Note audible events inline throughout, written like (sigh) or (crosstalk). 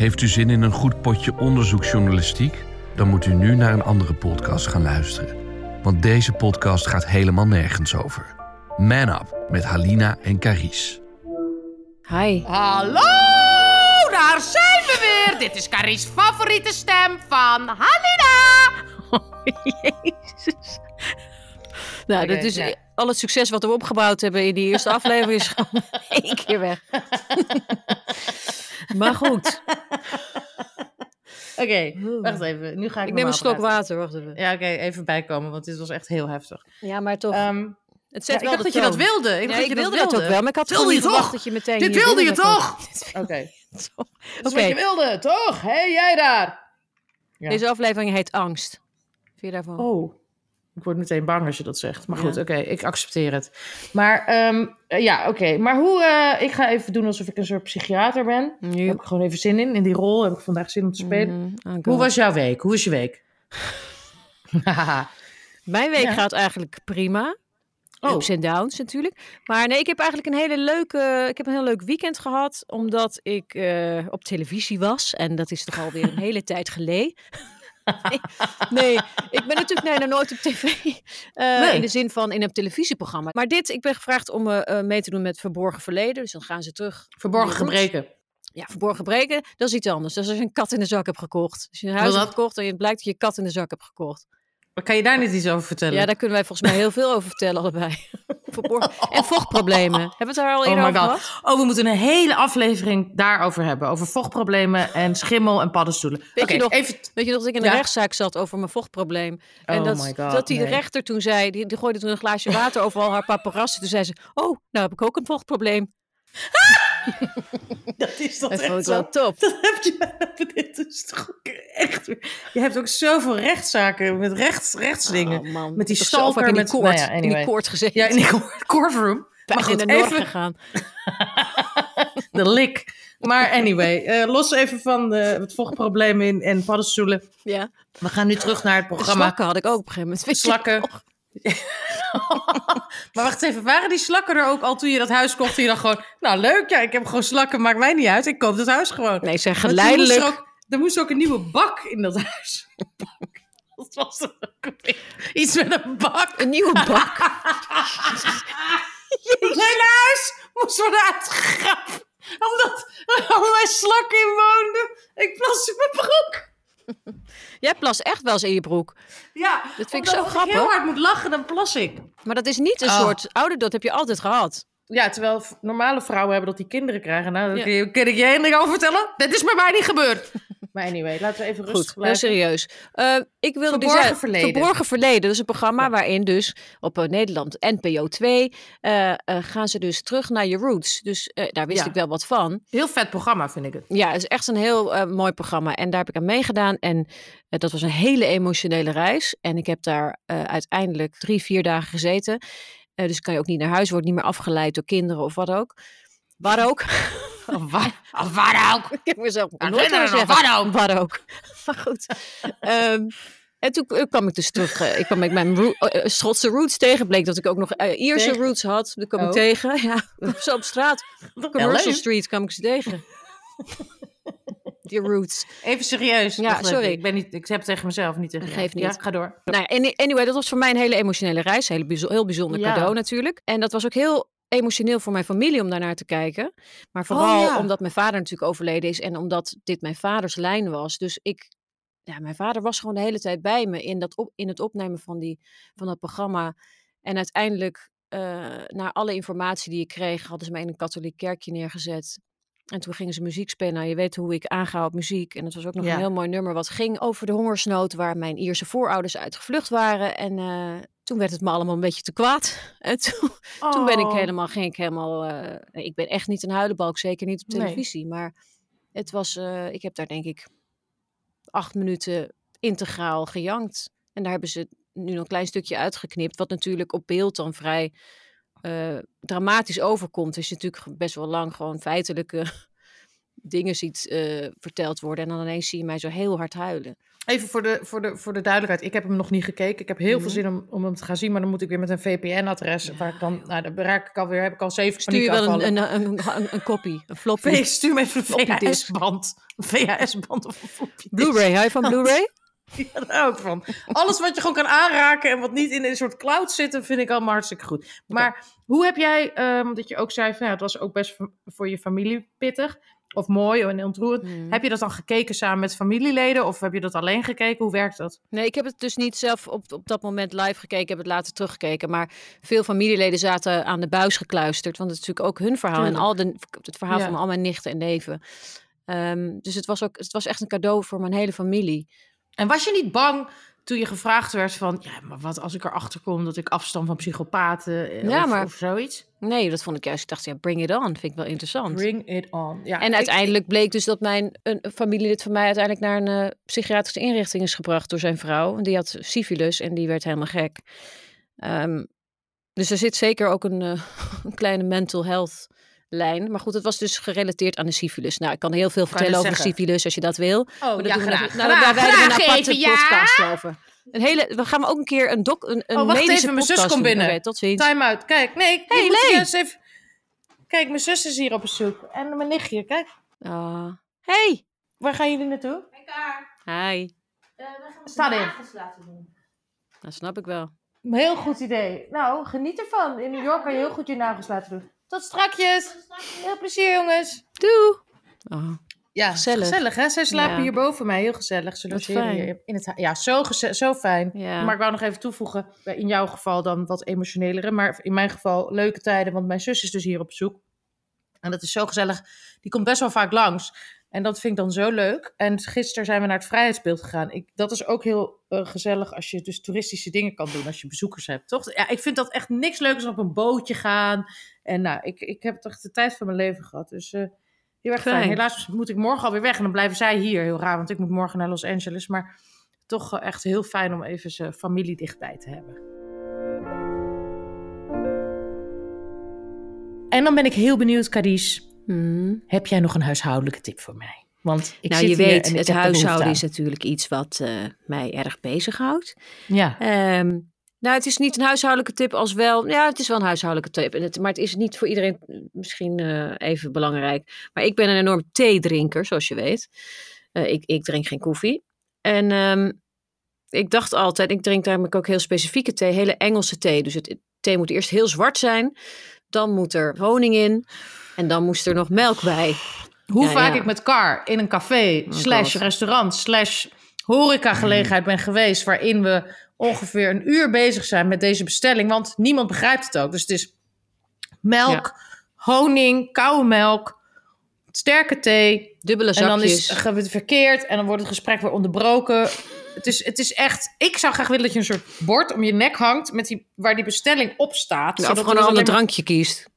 Heeft u zin in een goed potje onderzoeksjournalistiek? Dan moet u nu naar een andere podcast gaan luisteren. Want deze podcast gaat helemaal nergens over. Man Up met Halina en Caries. Hi. Hallo, daar zijn we weer. Dit is Carrie's favoriete stem van Halina. (laughs) Jezus. Nou, dat is ja. al het succes wat we opgebouwd hebben in die eerste aflevering is (laughs) gewoon één keer weg. (laughs) maar goed. (laughs) Oké, wacht even. Nu ga ik Ik neem een slok praten. water, wacht even. Ja, oké, even bijkomen, want dit was echt heel heftig. Ja, maar toch. Ehm, het ja, zet ik dacht dat je dat wilde. Ik, Ja, dacht dat je wilde dat dat ook wel, maar ik had Wilde gewoon je niet verwacht dat je meteen Dit (laughs) wilde je toch? kwam. Oké, dat is Oké, wat je wilde, toch? Hé, hey, jij daar. Ja. deze aflevering heet Angst. Vind je daarvan? Oh, ik word meteen bang als je dat zegt. Maar Ja. goed, oké, ik accepteer het. Maar ehm, eh, ja, oké. Maar hoe... eh, ik ga even doen alsof ik een soort psychiater ben. Daar Nu. heb ik gewoon even zin in. In die rol heb ik vandaag zin om te spelen. Mhm, oh Hoe was jouw week? Hoe is je week? (laughs) Mijn week Ja. gaat eigenlijk prima. Oh. Ups en downs natuurlijk. Maar nee, ik heb eigenlijk een hele leuke, ik heb een heel leuk weekend gehad. Omdat ik eh, op televisie was. En dat is toch alweer een (laughs) hele tijd geleden. Nee, (laughs) nee, ik ben natuurlijk nee, nooit op tv. eh, Nee. In de zin van in een televisieprogramma. Maar dit, ik ben gevraagd om eh, mee te doen met Verborgen Verleden. Dus dan gaan ze terug. Verborgen gebreken. Ja, verborgen breken, dat is iets anders. Dat is als je een kat in de zak hebt gekocht. Als je een huis hebt gekocht en het blijkt dat je een kat in de zak hebt gekocht. Maar kan je daar niet iets over vertellen? Ja, daar kunnen wij volgens mij heel veel over vertellen, allebei. (laughs) En vochtproblemen. Hebben we het daar al Oh eerder my over gehad? Oh, we moeten een hele aflevering daarover hebben. Over vochtproblemen en schimmel en paddenstoelen. Weet je nog- even... Weet je nog dat ik in de Ja. rechtszaak zat over mijn vochtprobleem? En Oh dat, my god, dat die nee. rechter toen zei, die, die gooide toen een glaasje water (laughs) over al haar paparazzen. Toen zei ze, oh, nou heb ik ook een vochtprobleem. (laughs) Dat is toch Dat echt vond ik zo? wel top. Dat heb je (laughs) dit is toch echt. Je hebt ook zoveel rechtszaken met rechts, rechtsdingen. Oh, man. Met die stalker in die met- koord, nou ja, in die koord gezeten. Ja, in die court- (laughs) courtroom. Maar goed, in de even gegaan. (laughs) de lik. Maar anyway, eh, los even van de, het vochtprobleem in en paddenstoelen. Ja. We gaan nu terug naar het De programma. slakken had ik ook op een gegeven moment. Slakken. (laughs) maar wacht even, waren die slakken er ook al toen je dat huis kocht? En je dacht gewoon, nou leuk, ja, ik heb gewoon slakken, maakt mij niet uit. Ik koop het huis gewoon. Nee, ze zijn Want toen moest Er, geleidelijk. ook, er moest ook een nieuwe bak in dat huis. (laughs) Wat was er ook? Iets met een bak. Een nieuwe bak. (laughs) Het hele huis moest worden uitgegraven. Omdat er allerlei slakken in woonden. Ik plas in mijn broek. (laughs) Jij plast echt wel eens in je broek. Ja, Dat vind ik zo als grappig. ik heel hard moet lachen, dan plas ik. Maar dat is niet een Oh. soort ouder, dat heb je altijd gehad. Ja, terwijl normale vrouwen hebben dat die kinderen krijgen. Nou, Ja. je, kun ik je één ding over vertellen. Dit is bij mij niet gebeurd. (laughs) Maar anyway, laten we even rustig heel blijven. serieus. Eh, ik wilde dus Verborgen uit- Verleden. Verborgen Verleden. Dat is een programma waarin dus op eh, Nederland NPO 2 eh, eh, gaan ze dus terug naar je roots. Dus eh, daar wist Ja. ik wel wat van. Heel vet programma, vind ik het. Ja, het is echt een heel mooi programma. En daar heb ik aan meegedaan. En dat was een hele emotionele reis. En ik heb daar uiteindelijk drie, vier dagen gezeten. Eh, dus kan je ook niet naar huis, wordt niet meer afgeleid door kinderen of wat ook. Waar ook. (laughs) Of waar, of waar ook. (laughs) Ik heb mezelf Nou, nooit zeggen. wat ook. Wat ook. (laughs) Maar goed. Ehm, en toen eh, kwam ik dus terug. eh, ik kwam met mijn roo- Schotse roots tegen. Bleek dat ik ook nog eh, Ierse Tegen? roots had. Dat kwam ik Oh. tegen. Ja, zo op straat. Commercial. Street kwam ik ze tegen. Die roots. Even serieus. Ja, sorry. Ik, ben niet, ik heb het tegen mezelf, niet tegen jou. Geeft niet. Ja, ga door. Nou ja, any- anyway, dat was voor mij een hele emotionele reis. Hele bijzo- heel bijzonder Ja. cadeau natuurlijk. En dat was ook heel emotioneel voor mijn familie om daarnaar te kijken. Maar vooral Oh, ja. omdat mijn vader natuurlijk overleden is en omdat dit mijn vaders lijn was. Dus ik, ja, mijn vader was gewoon de hele tijd bij me in, dat op, in het opnemen van, die, van dat programma. En uiteindelijk, eh na alle informatie die ik kreeg, hadden ze mij in een katholiek kerkje neergezet. En toen gingen ze muziek spelen. Nou, je weet hoe ik aanga op muziek. En het was ook nog Ja. een heel mooi nummer wat ging over de hongersnood waar mijn Ierse voorouders uit gevlucht waren. En eh, toen werd het me allemaal een beetje te kwaad. (laughs) En toen, toen ben ik Oh. helemaal, ging ik helemaal... eh, ik ben echt niet een huilenbalk, zeker niet op Nee. televisie. Maar het was, eh, ik heb daar denk ik acht minuten integraal gejankt. En daar hebben ze nu een klein stukje uitgeknipt. Wat natuurlijk op beeld dan vrij eh, dramatisch overkomt. Als je natuurlijk best wel lang gewoon feitelijke (laughs) dingen ziet eh, verteld worden. En dan ineens zie je mij zo heel hard huilen. Even voor de, voor, de, voor de duidelijkheid. Ik heb hem nog niet gekeken. Ik heb heel veel Mhm. zin om, om hem te gaan zien. Maar dan moet ik weer met een VPN-adres. Waar ik dan, nou, dan bereik ik alweer, heb ik al zeven Stuur je wel een, een, een, een, een kopie, een (laughs) floppy. Stuur me even een. VHS-band. Een VHS-band of een floppy. Blu-ray, hou je van Blu-ray? (laughs) Ja, daar hou ik van. Alles wat je gewoon kan aanraken en wat niet in een soort cloud zit, vind ik allemaal hartstikke goed. Maar hoe heb jij, ehm, dat je ook zei van ja, het was ook best voor- je familie pittig of mooi en ontroerend. Hmm. Heb je dat dan gekeken samen met familieleden of heb je dat alleen gekeken? Hoe werkt dat? Nee, ik heb het dus niet zelf op, op dat moment live gekeken. Ik heb het later teruggekeken. Maar veel familieleden zaten aan de buis gekluisterd. Want het is natuurlijk ook hun verhaal. Tuurlijk. En al de, het verhaal Ja. van al mijn nichten en neven. Ehm, dus het was, ook, het was echt een cadeau voor mijn hele familie. En was je niet bang toen je gevraagd werd van, ja, maar wat als ik erachter kom dat ik afstam van psychopaten eh, Ja, of, maar- of zoiets? Nee, dat vond ik juist. Ik dacht, ja, bring it on. Vind ik wel interessant. Bring it on. Ja, En ik- uiteindelijk bleek dus dat mijn een een familielid van mij uiteindelijk naar een eh, psychiatrische inrichting is gebracht door zijn vrouw. Die had syfilis en die werd helemaal gek. Ehm, dus er zit zeker ook een, eh, (laughs) een kleine mental health lijn. Maar goed, het was dus gerelateerd aan de syfilis. Nou, ik kan heel veel vertellen over de zeggen. syfilis als je dat wil. Oh, Maar dat ja, doen we graag. net- nou, daar wijden we een aparte even, ja. podcast over. Een hele, we gaan ook een keer een, doc, een, een Oh, wacht medische even, mijn zus komt doen. binnen. Oké, tot ziens. Time out. Kijk, nee. Hey, moet even... Kijk, mijn zus is hier op bezoek. En mijn nichtje, kijk. Ah. hey, Waar gaan jullie naartoe? hi. Sta erin. Dat snap ik wel. Heel goed idee. Nou, geniet ervan. In New York kan je heel goed je nagels laten doen. Tot strakjes. Heel plezier, jongens. Doei. Oh. Ja, Gezellig. gezellig. hè? Zij slapen Ja. hier boven mij. Heel gezellig. Ze logeren hier in het Ja, zo, zo fijn. Ja. Maar ik wou nog even toevoegen. bij- In jouw geval dan wat emotionelere. Maar in mijn geval leuke tijden. Want mijn zus is dus hier op bezoek. En dat is zo gezellig. Die komt best wel vaak langs. En dat vind ik dan zo leuk. En gisteren zijn we naar het Vrijheidsbeeld gegaan. Ik, dat is ook heel eh, gezellig als je dus toeristische dingen kan doen. Als je bezoekers hebt, toch? Ja, ik vind dat echt niks leukers op een bootje gaan. En nou, ik, ik heb toch de tijd van mijn leven gehad. Dus eh, heel erg fijn. Fijn. Helaas moet ik morgen alweer weg. En dan blijven zij hier. Heel raar, want ik moet morgen naar Los Angeles. Maar toch echt heel fijn om even zijn familie dichtbij te hebben. En dan ben ik heel benieuwd, Cadiz. Hmm. Heb jij nog een huishoudelijke tip voor mij? Want ik nou, zit je weet, het huishouden is natuurlijk iets wat eh, mij erg bezighoudt. Ja. Ehm nou, het is niet een huishoudelijke tip als wel. Ja, het is wel een huishoudelijke tip. En het, maar het is niet voor iedereen eh, misschien eh, even belangrijk. Maar ik ben een enorm theedrinker, zoals je weet. Ik, ik drink geen koffie. En ehm, ik dacht altijd, ik drink namelijk ook heel specifieke thee, hele Engelse thee. Dus het thee moet eerst heel zwart zijn. Dan moet er honing in. En dan moest er nog melk bij. Hoe Ja, vaak ja. ik met car in een café, slash God. restaurant, slash horecagelegenheid ben geweest... waarin we ongeveer een uur bezig zijn met deze bestelling. Want niemand begrijpt het ook. Dus het is melk, honing, koude melk, sterke thee... Dubbele En dan zakjes. is het verkeerd en dan wordt het gesprek weer onderbroken. Het is, het is echt... Ik zou graag willen dat je een soort bord om je nek hangt... Met die, waar die bestelling op staat. of zodat gewoon een dus ander drankje kiest.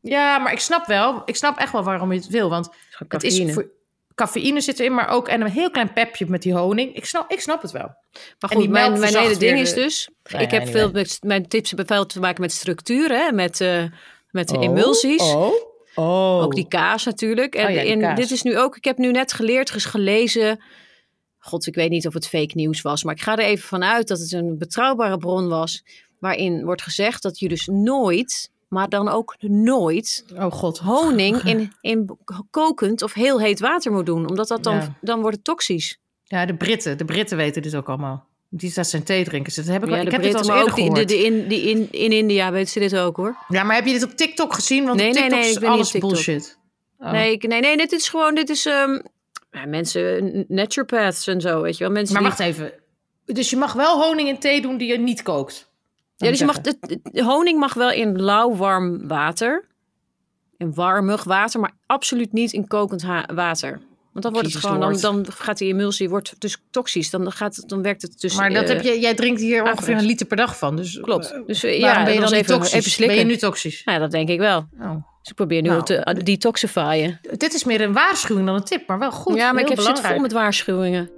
Ja, maar ik snap wel. Ik snap echt wel waarom je het wil. Want het is Cafeïne. voor, cafeïne zit erin, maar ook en een heel klein pepje met die honing. Ik snap, ik snap het wel. Maar En goed, die mijn, mijn hele ding is dus... Nou ik heb veel met... Mijn tips hebben veel te maken met structuur, hè? Met, eh, met de emulsies. Oh, oh. Ook die kaas natuurlijk. En Oh ja, die in, kaas. dit is nu ook... Ik heb nu net geleerd, ges- gelezen... God, ik weet niet of het fake nieuws was. Maar ik ga er even vanuit dat het een betrouwbare bron was... waarin wordt gezegd dat je dus nooit... maar dan ook nooit Oh god. honing (laughs) in, in kokend of heel heet water moet doen. Omdat dat dan, Ja. dan wordt het toxisch. Ja, de Britten. De Britten weten dit ook allemaal. Die dat zijn theedrinkers. Dat heb ik, wel- Ja, ik dit Britten, al eerder ook die, de, gehoord. de in, die in, in India weten ze dit ook hoor. Ja, maar heb je dit op TikTok gezien? Want Nee, op TikTok nee, is ik ben niet alles bullshit. Oh. Nee, ik- nee, nee, dit is gewoon, dit is ehm, ja, mensen, naturopaths en zo, weet je wel. Mensen Maar die- wacht even. Dus je mag wel honing in thee doen die je niet kookt? Ja, dus je mag, de, de honing mag wel in lauw warm water. In warmig water, maar absoluut niet in kokend water. Want dan wordt het gewoon, dan, dan gaat die emulsie wordt dus toxisch. Dan, gaat, dan werkt het dus. Maar dat eh, heb je, jij drinkt hier ongeveer een liter per dag van. Dus, Klopt. eh, Dus eh, ja, ben je dan even, toxisch? even slikken. Ben je nu toxisch? Ja, dat denk ik wel. Oh. Dus ik probeer nu Nou. te detoxifyen. Dit is meer een waarschuwing dan een tip, maar wel goed. ja, maar ik heb zit vol met waarschuwingen.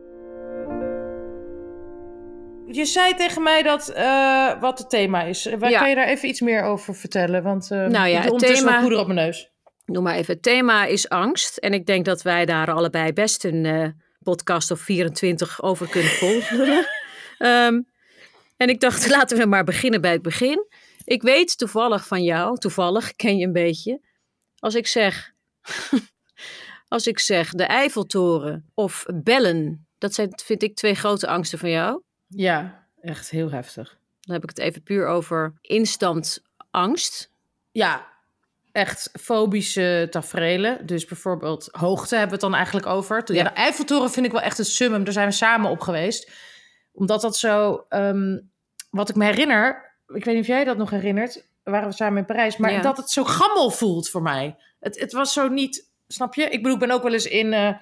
Je zei tegen mij dat eh, wat het thema is. Waar Ja. kan je daar even iets meer over vertellen? Want eh Nou ja, het thema- wat poeder op mijn neus. Noem maar even. Het thema is angst. En ik denk dat wij daar allebei best een eh, podcast of 24 over kunnen volgen. (laughs) Ehm, en ik dacht, (laughs) laten we maar beginnen bij het begin. Ik weet toevallig van jou, toevallig ken je een beetje. Als ik zeg, (laughs) als ik zeg de Eiffeltoren of bellen, dat zijn, vind ik twee grote angsten van jou. Ja, echt heel heftig. Dan heb ik het even puur over instant angst. Ja, echt fobische tafereelen. Dus bijvoorbeeld hoogte hebben we het dan eigenlijk over. Toen- Ja, Ja. de Eiffeltoren vind ik wel echt een summum. Daar zijn we samen op geweest. Omdat dat zo... ehm, wat ik me herinner... Ik weet niet of jij dat nog herinnert. Waren we samen in Parijs. Maar Ja. dat het zo gammel voelt voor mij. Het, het was zo niet... Snap je? Ik bedoel, ik ben ook wel eens in... eh,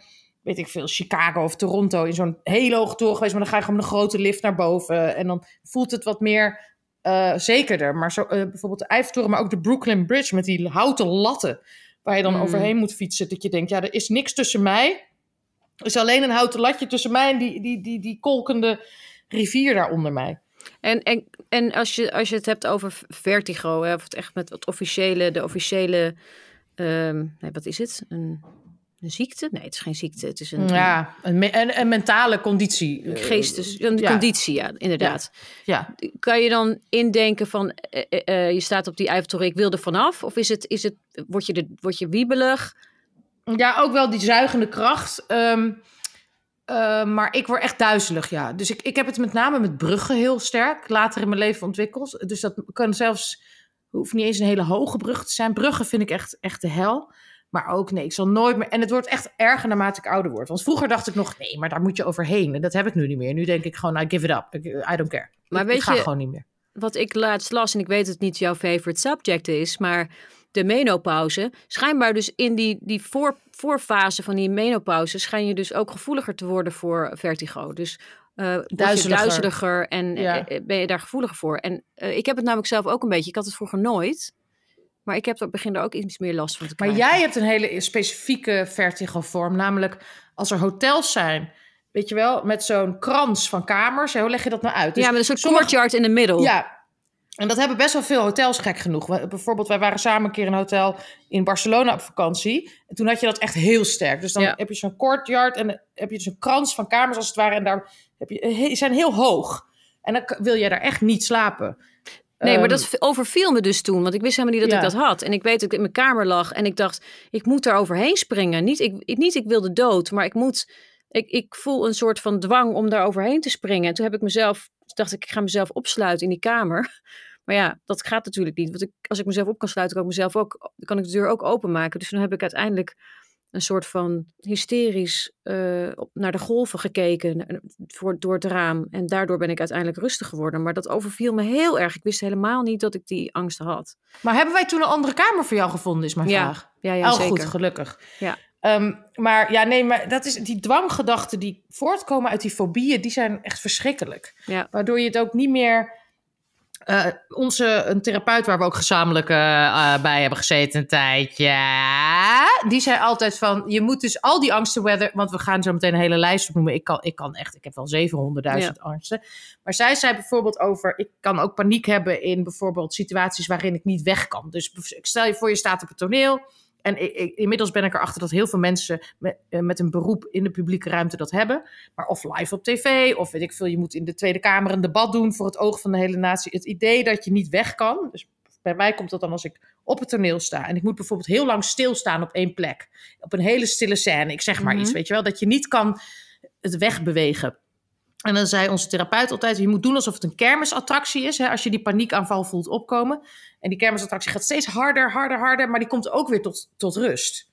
weet ik veel, Chicago of Toronto... in zo'n hele hoge toren geweest. Maar dan ga je gewoon een grote lift naar boven. En dan voelt het wat meer eh, zekerder. Maar zo, eh, bijvoorbeeld de Eiffeltoren, maar ook de Brooklyn Bridge met die houten latten waar je dan Mm. overheen moet fietsen. Dat je denkt, ja, er is niks tussen mij. Er is alleen een houten latje tussen mij en die, die, die, die kolkende rivier daar onder mij. En, en, en als, je, als je het hebt over vertigo, hè, of het echt met het officiële, de officiële, ehm, nee, wat is het? Een, een ziekte? Nee, het is geen ziekte. Het is een, Ja, een, me- een, een mentale conditie. een Eh, geestes, een ja. conditie, ja, inderdaad. Ja, Kan je dan indenken van, eh, eh, eh, je staat op die Eiffeltoren, ik wil er vanaf? Of is het, is het, word, je de, word je wiebelig? ja, ook wel die zuigende kracht. ehm, eh, maar ik word echt duizelig, ja. Dus ik, ik heb het met name met bruggen heel sterk later in mijn leven ontwikkeld. Dus dat kan zelfs, hoeft niet eens een hele hoge brug te zijn. Bruggen vind ik echt, echt de hel. Maar ook, nee, ik zal nooit meer... En het wordt echt erger naarmate ik ouder word. Want vroeger dacht ik nog, nee, maar daar moet je overheen. En dat heb ik nu niet meer. Nu denk ik gewoon, I give it up. I don't care. Maar ik, weet ik ga je- gewoon niet meer. wat ik laatst las, en ik weet dat het niet jouw favorite subject is, maar de menopauze, schijnbaar dus in die, die voor, voorfase van die menopauze, schijn je dus ook gevoeliger te worden voor vertigo. Dus eh je Duizeliger. duizeliger en Ja. eh, ben je daar gevoeliger voor. En eh, ik heb het namelijk zelf ook een beetje, ik had het vroeger nooit, maar ik heb er begin er ook iets meer last van te Maar krijgen. jij hebt een hele specifieke vertigo-vorm. Namelijk als er hotels zijn, weet je wel, met zo'n krans van kamers. Hoe leg je dat nou uit? Dus ja, met een soort sommige- courtyard in de middel. Ja, en dat hebben best wel veel hotels gek genoeg. We- Bijvoorbeeld, wij waren samen een keer in een hotel in Barcelona op vakantie. En toen had je dat echt heel sterk. Dus dan Ja. heb je zo'n courtyard en dan heb je dus een krans van kamers als het ware. En daar heb je, zijn heel hoog. En dan wil jij daar echt niet slapen. Nee, maar Ehm, dat overviel me dus toen. Want ik wist helemaal niet dat Ja. ik dat had. En ik weet dat ik in mijn kamer lag. En ik dacht, ik moet daar overheen springen. Niet ik, ik, niet ik wilde dood, maar ik moet... Ik, ik voel een soort van dwang om daar overheen te springen. En toen heb ik mezelf... dacht ik, ik ga mezelf opsluiten in die kamer. (laughs) Maar ja, dat gaat natuurlijk niet. Want ik, als ik mezelf op kan sluiten, kan ik mezelf ook... kan ik de deur ook openmaken. Dus toen heb ik uiteindelijk een soort van hysterisch eh, naar de golven gekeken eh, voor, door het raam. En daardoor ben ik uiteindelijk rustig geworden. Maar dat overviel me heel erg. Ik wist helemaal niet dat ik die angsten had. Maar hebben wij toen een andere kamer voor jou gevonden, is mijn Ja, vraag. Ja, ja oh, zeker. goed, gelukkig. Ja. Ehm, maar ja, nee, maar dat is die dwanggedachten die voortkomen uit die fobieën, die zijn echt verschrikkelijk. Ja. Waardoor je het ook niet meer. Eh, onze een therapeut waar we ook gezamenlijk eh, eh, bij hebben gezeten een tijdje, die zei altijd van je moet dus al die angsten weather, want we gaan zo meteen een hele lijst opnoemen. Ik kan, ik kan echt, ik heb wel 700.000 angsten. Maar zij zei bijvoorbeeld over, ik kan ook paniek hebben in bijvoorbeeld situaties waarin ik niet weg kan. Dus ik stel je voor, je staat op het toneel. En ik, ik- inmiddels ben ik erachter dat heel veel mensen met, eh, met een beroep in de publieke ruimte dat hebben. Maar of live op tv, of weet ik veel, je moet in de Tweede Kamer een debat doen voor het oog van de hele natie. Het idee dat je niet weg kan. Dus bij mij komt dat dan als ik op het toneel sta. En ik moet bijvoorbeeld heel lang stilstaan op één plek. Op een hele stille scène. Ik zeg maar Mhm. iets, weet je wel. Dat je niet kan het wegbewegen. En dan zei onze therapeut altijd: je moet doen alsof het een kermisattractie is. Hè, als je die paniekaanval voelt opkomen. En die kermisattractie gaat steeds harder, harder, harder. Maar die komt ook weer tot, tot rust.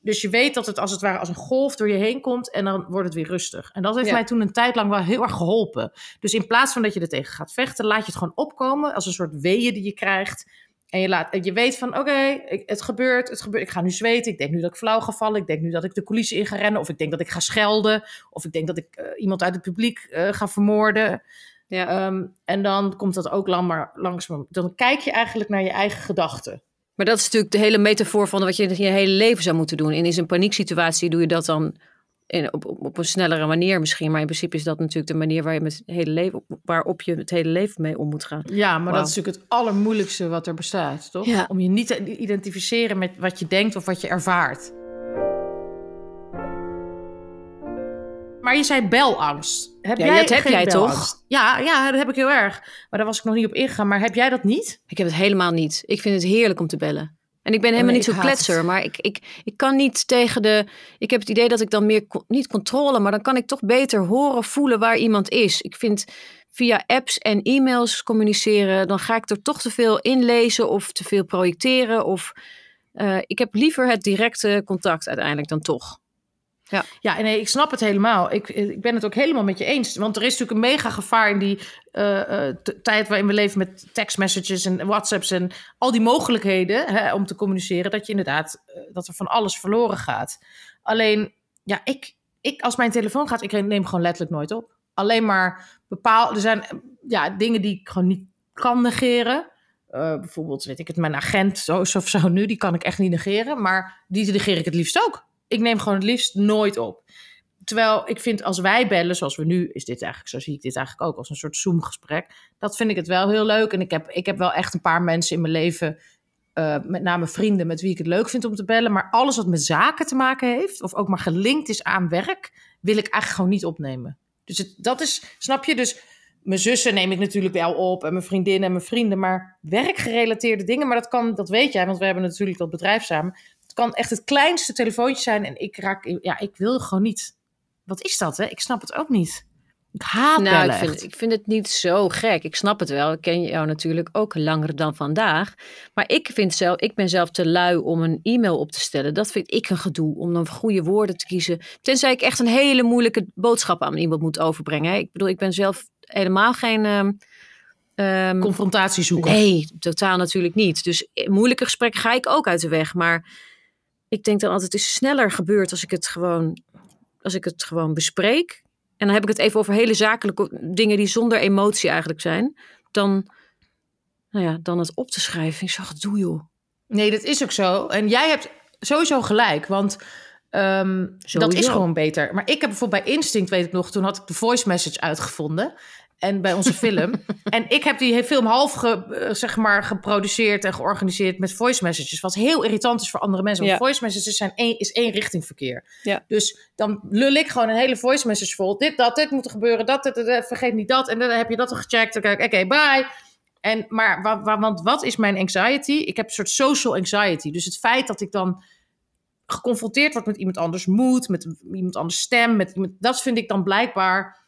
Dus je weet dat het als het ware als een golf door je heen komt. En dan wordt het weer rustig. En dat heeft Ja. mij toen een tijd lang wel heel erg geholpen. Dus in plaats van dat je er tegen gaat vechten, laat je het gewoon opkomen. Als een soort weeën die je krijgt. En je, laat, en je weet van, oké, het gebeurt, het gebeurt. Ik ga nu zweten. Ik denk nu dat ik flauw ga vallen. Ik denk nu dat ik de coulissen in ga rennen. Of ik denk dat ik ga schelden. Of ik denk dat ik eh, iemand uit het publiek eh, ga vermoorden. Ja. Ehm, en dan komt dat ook lang maar langzaam. Dan kijk je eigenlijk naar je eigen gedachten. Maar dat is natuurlijk de hele metafoor van wat je in je hele leven zou moeten doen. En in zo'n panieksituatie doe je dat dan in, op, een snellere manier misschien. Maar in principe is dat natuurlijk de manier waar je met het hele leven, waarop je het hele leven mee om moet gaan. Ja, maar dat is natuurlijk het allermoeilijkste wat er bestaat, toch? Ja. Om je niet te identificeren met wat je denkt of wat je ervaart. Maar je zei belangst. Heb Ja, jij dat heb jij toch? belangst? Ja, ja, dat heb ik heel erg. Maar daar was ik nog niet op ingegaan. Maar heb jij dat niet? Ik heb het helemaal niet. Ik vind het heerlijk om te bellen. En ik ben helemaal nee, niet ik zo haat kletser, maar ik, ik, ik kan niet tegen de. Ik heb het idee dat ik dan meer, niet controle, maar dan kan ik toch beter horen, voelen waar iemand is. Ik vind via apps en e-mails communiceren, dan ga ik er toch te veel inlezen of te veel projecteren. Of eh, ik heb liever het directe contact uiteindelijk dan toch. Ja, nee, ik snap het helemaal. Ik, ik ben het ook helemaal met je eens. Want er is natuurlijk een mega gevaar in die eh, eh, tijd waarin we leven met tekstmessages en WhatsApps en al die mogelijkheden hè, om te communiceren. Dat je inderdaad, eh, dat er van alles verloren gaat. Alleen, ja, ik, ik, als mijn telefoon gaat, ik neem gewoon letterlijk nooit op. Alleen maar bepaal, er zijn ja, dingen die ik gewoon niet kan negeren. Bijvoorbeeld, weet ik het, mijn agent zo, of zo nu, die kan ik echt niet negeren. Maar die negeer ik het liefst ook. Ik neem gewoon het liefst nooit op. Terwijl ik vind als wij bellen, zoals we nu, is dit eigenlijk, zo zie ik dit eigenlijk ook als een soort Zoom-gesprek. Dat vind ik het wel heel leuk. En ik heb, ik heb wel echt een paar mensen in mijn leven, eh, met name vrienden, met wie ik het leuk vind om te bellen. Maar alles wat met zaken te maken heeft, of ook maar gelinkt is aan werk, wil ik eigenlijk gewoon niet opnemen. Dus het, dat is, snap je? Dus mijn zussen neem ik natuurlijk wel op en mijn vriendinnen en mijn vrienden. Maar werkgerelateerde dingen, maar dat kan, dat weet jij, want we hebben natuurlijk dat bedrijf samen. Kan echt het kleinste telefoontje zijn en ik raak, ja, ik wil gewoon niet. Wat is dat, hè? Ik snap het ook niet. Ik haat Nou, bellen ik vind, ik vind het niet zo gek. Ik snap het wel. Ik ken jou natuurlijk ook langer dan vandaag. Maar ik, vind zelf, ik ben zelf te lui om een e-mail op te stellen. Dat vind ik een gedoe, om dan goede woorden te kiezen. Tenzij ik echt een hele moeilijke boodschap aan iemand moet overbrengen. hè. Ik bedoel, ik ben zelf helemaal geen... ehm, ehm, Confrontatie zoeken. Nee, totaal natuurlijk niet. Dus moeilijke gesprekken ga ik ook uit de weg. Maar ik denk dan altijd, het is sneller gebeurd als ik het gewoon, als ik het gewoon bespreek. En dan heb ik het even over hele zakelijke dingen die zonder emotie eigenlijk zijn. Dan, nou ja, dan het op te schrijven. Ik zo gedoe, joh. Nee, dat is ook zo. En jij hebt sowieso gelijk, want ehm, dat is gewoon beter. Maar ik heb bijvoorbeeld bij Instinct, weet ik nog, toen had ik de voice message uitgevonden. En bij onze (laughs) film. en ik heb die film half ge, eh, zeg maar, geproduceerd en georganiseerd met voice messages. Wat heel irritant is voor andere mensen. Want Ja. voice messages zijn één, is één richting verkeer. Ja. Dus dan lul ik gewoon een hele voice message vol. Dit, dat, dit moet er gebeuren. Dat, dit, vergeet niet dat. En dan heb je dat al gecheckt. Dan kijk ik, oké, bye. En, maar wa- wa- want wat is mijn anxiety? Ik heb een soort social anxiety. Dus het feit dat ik dan geconfronteerd word met iemand anders moed, met iemand anders stem, met iemand, dat vind ik dan blijkbaar.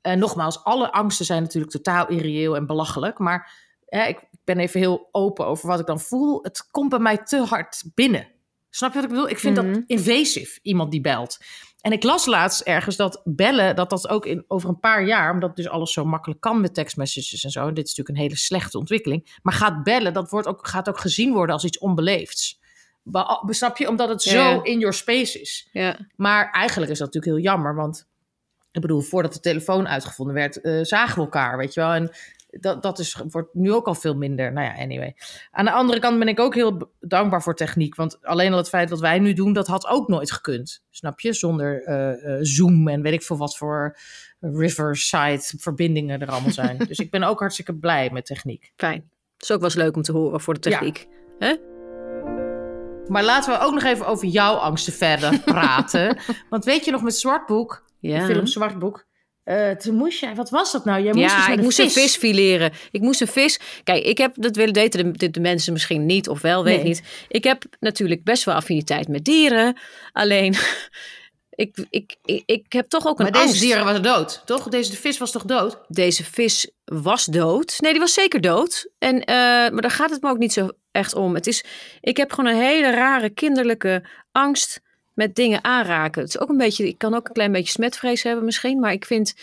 Eh, nogmaals, alle angsten zijn natuurlijk totaal irreëel en belachelijk. Maar hè, ik, ben even heel open over wat ik dan voel. Het komt bij mij te hard binnen. Snap je wat ik bedoel? Ik vind Mhm. dat invasive, iemand die belt. En ik las laatst ergens dat bellen, dat dat ook in, over een paar jaar, omdat dus alles zo makkelijk kan met tekstmessages en zo. En dit is natuurlijk een hele slechte ontwikkeling. Maar gaat bellen, dat wordt ook, gaat ook gezien worden als iets onbeleefds. Ba- Snap je? Omdat het Ja, zo in your space is. Ja. Maar eigenlijk is dat natuurlijk heel jammer, want ik bedoel, voordat de telefoon uitgevonden werd, eh, zagen we elkaar, weet je wel. En dat, dat is, wordt nu ook al veel minder. Nou ja, anyway. Aan de andere kant ben ik ook heel dankbaar voor techniek. Want alleen al het feit wat wij nu doen, dat had ook nooit gekund. Snap je? Zonder eh, eh, Zoom en weet ik veel wat voor Riverside verbindingen er allemaal zijn. (laughs) dus ik ben ook hartstikke blij met techniek. Fijn. Dat is ook wel eens leuk om te horen voor de Ja. techniek. Maar laten we ook nog even over jouw angsten verder praten. (laughs) Want weet je nog met Zwartboek, Ja. de film Zwartboek... eh, toen moest jij, wat was dat nou? Jij moest ja, dus ik een moest vis. een vis fileren. Ik moest een vis. Kijk, ik heb dat willen daten de, de, de mensen misschien niet of wel, weet ik Nee. niet. Ik heb natuurlijk best wel affiniteit met dieren. Alleen, (laughs) ik, ik, ik, ik heb toch ook een Maar deze angst. dieren waren dood, toch? Deze vis was toch dood? Deze vis was dood. Nee, die was zeker dood. En, eh, maar daar gaat het me ook niet zo echt om. Het is, ik heb gewoon een hele rare kinderlijke angst met dingen aanraken. Het is ook een beetje, ik kan ook een klein beetje smetvrees hebben misschien, maar ik vind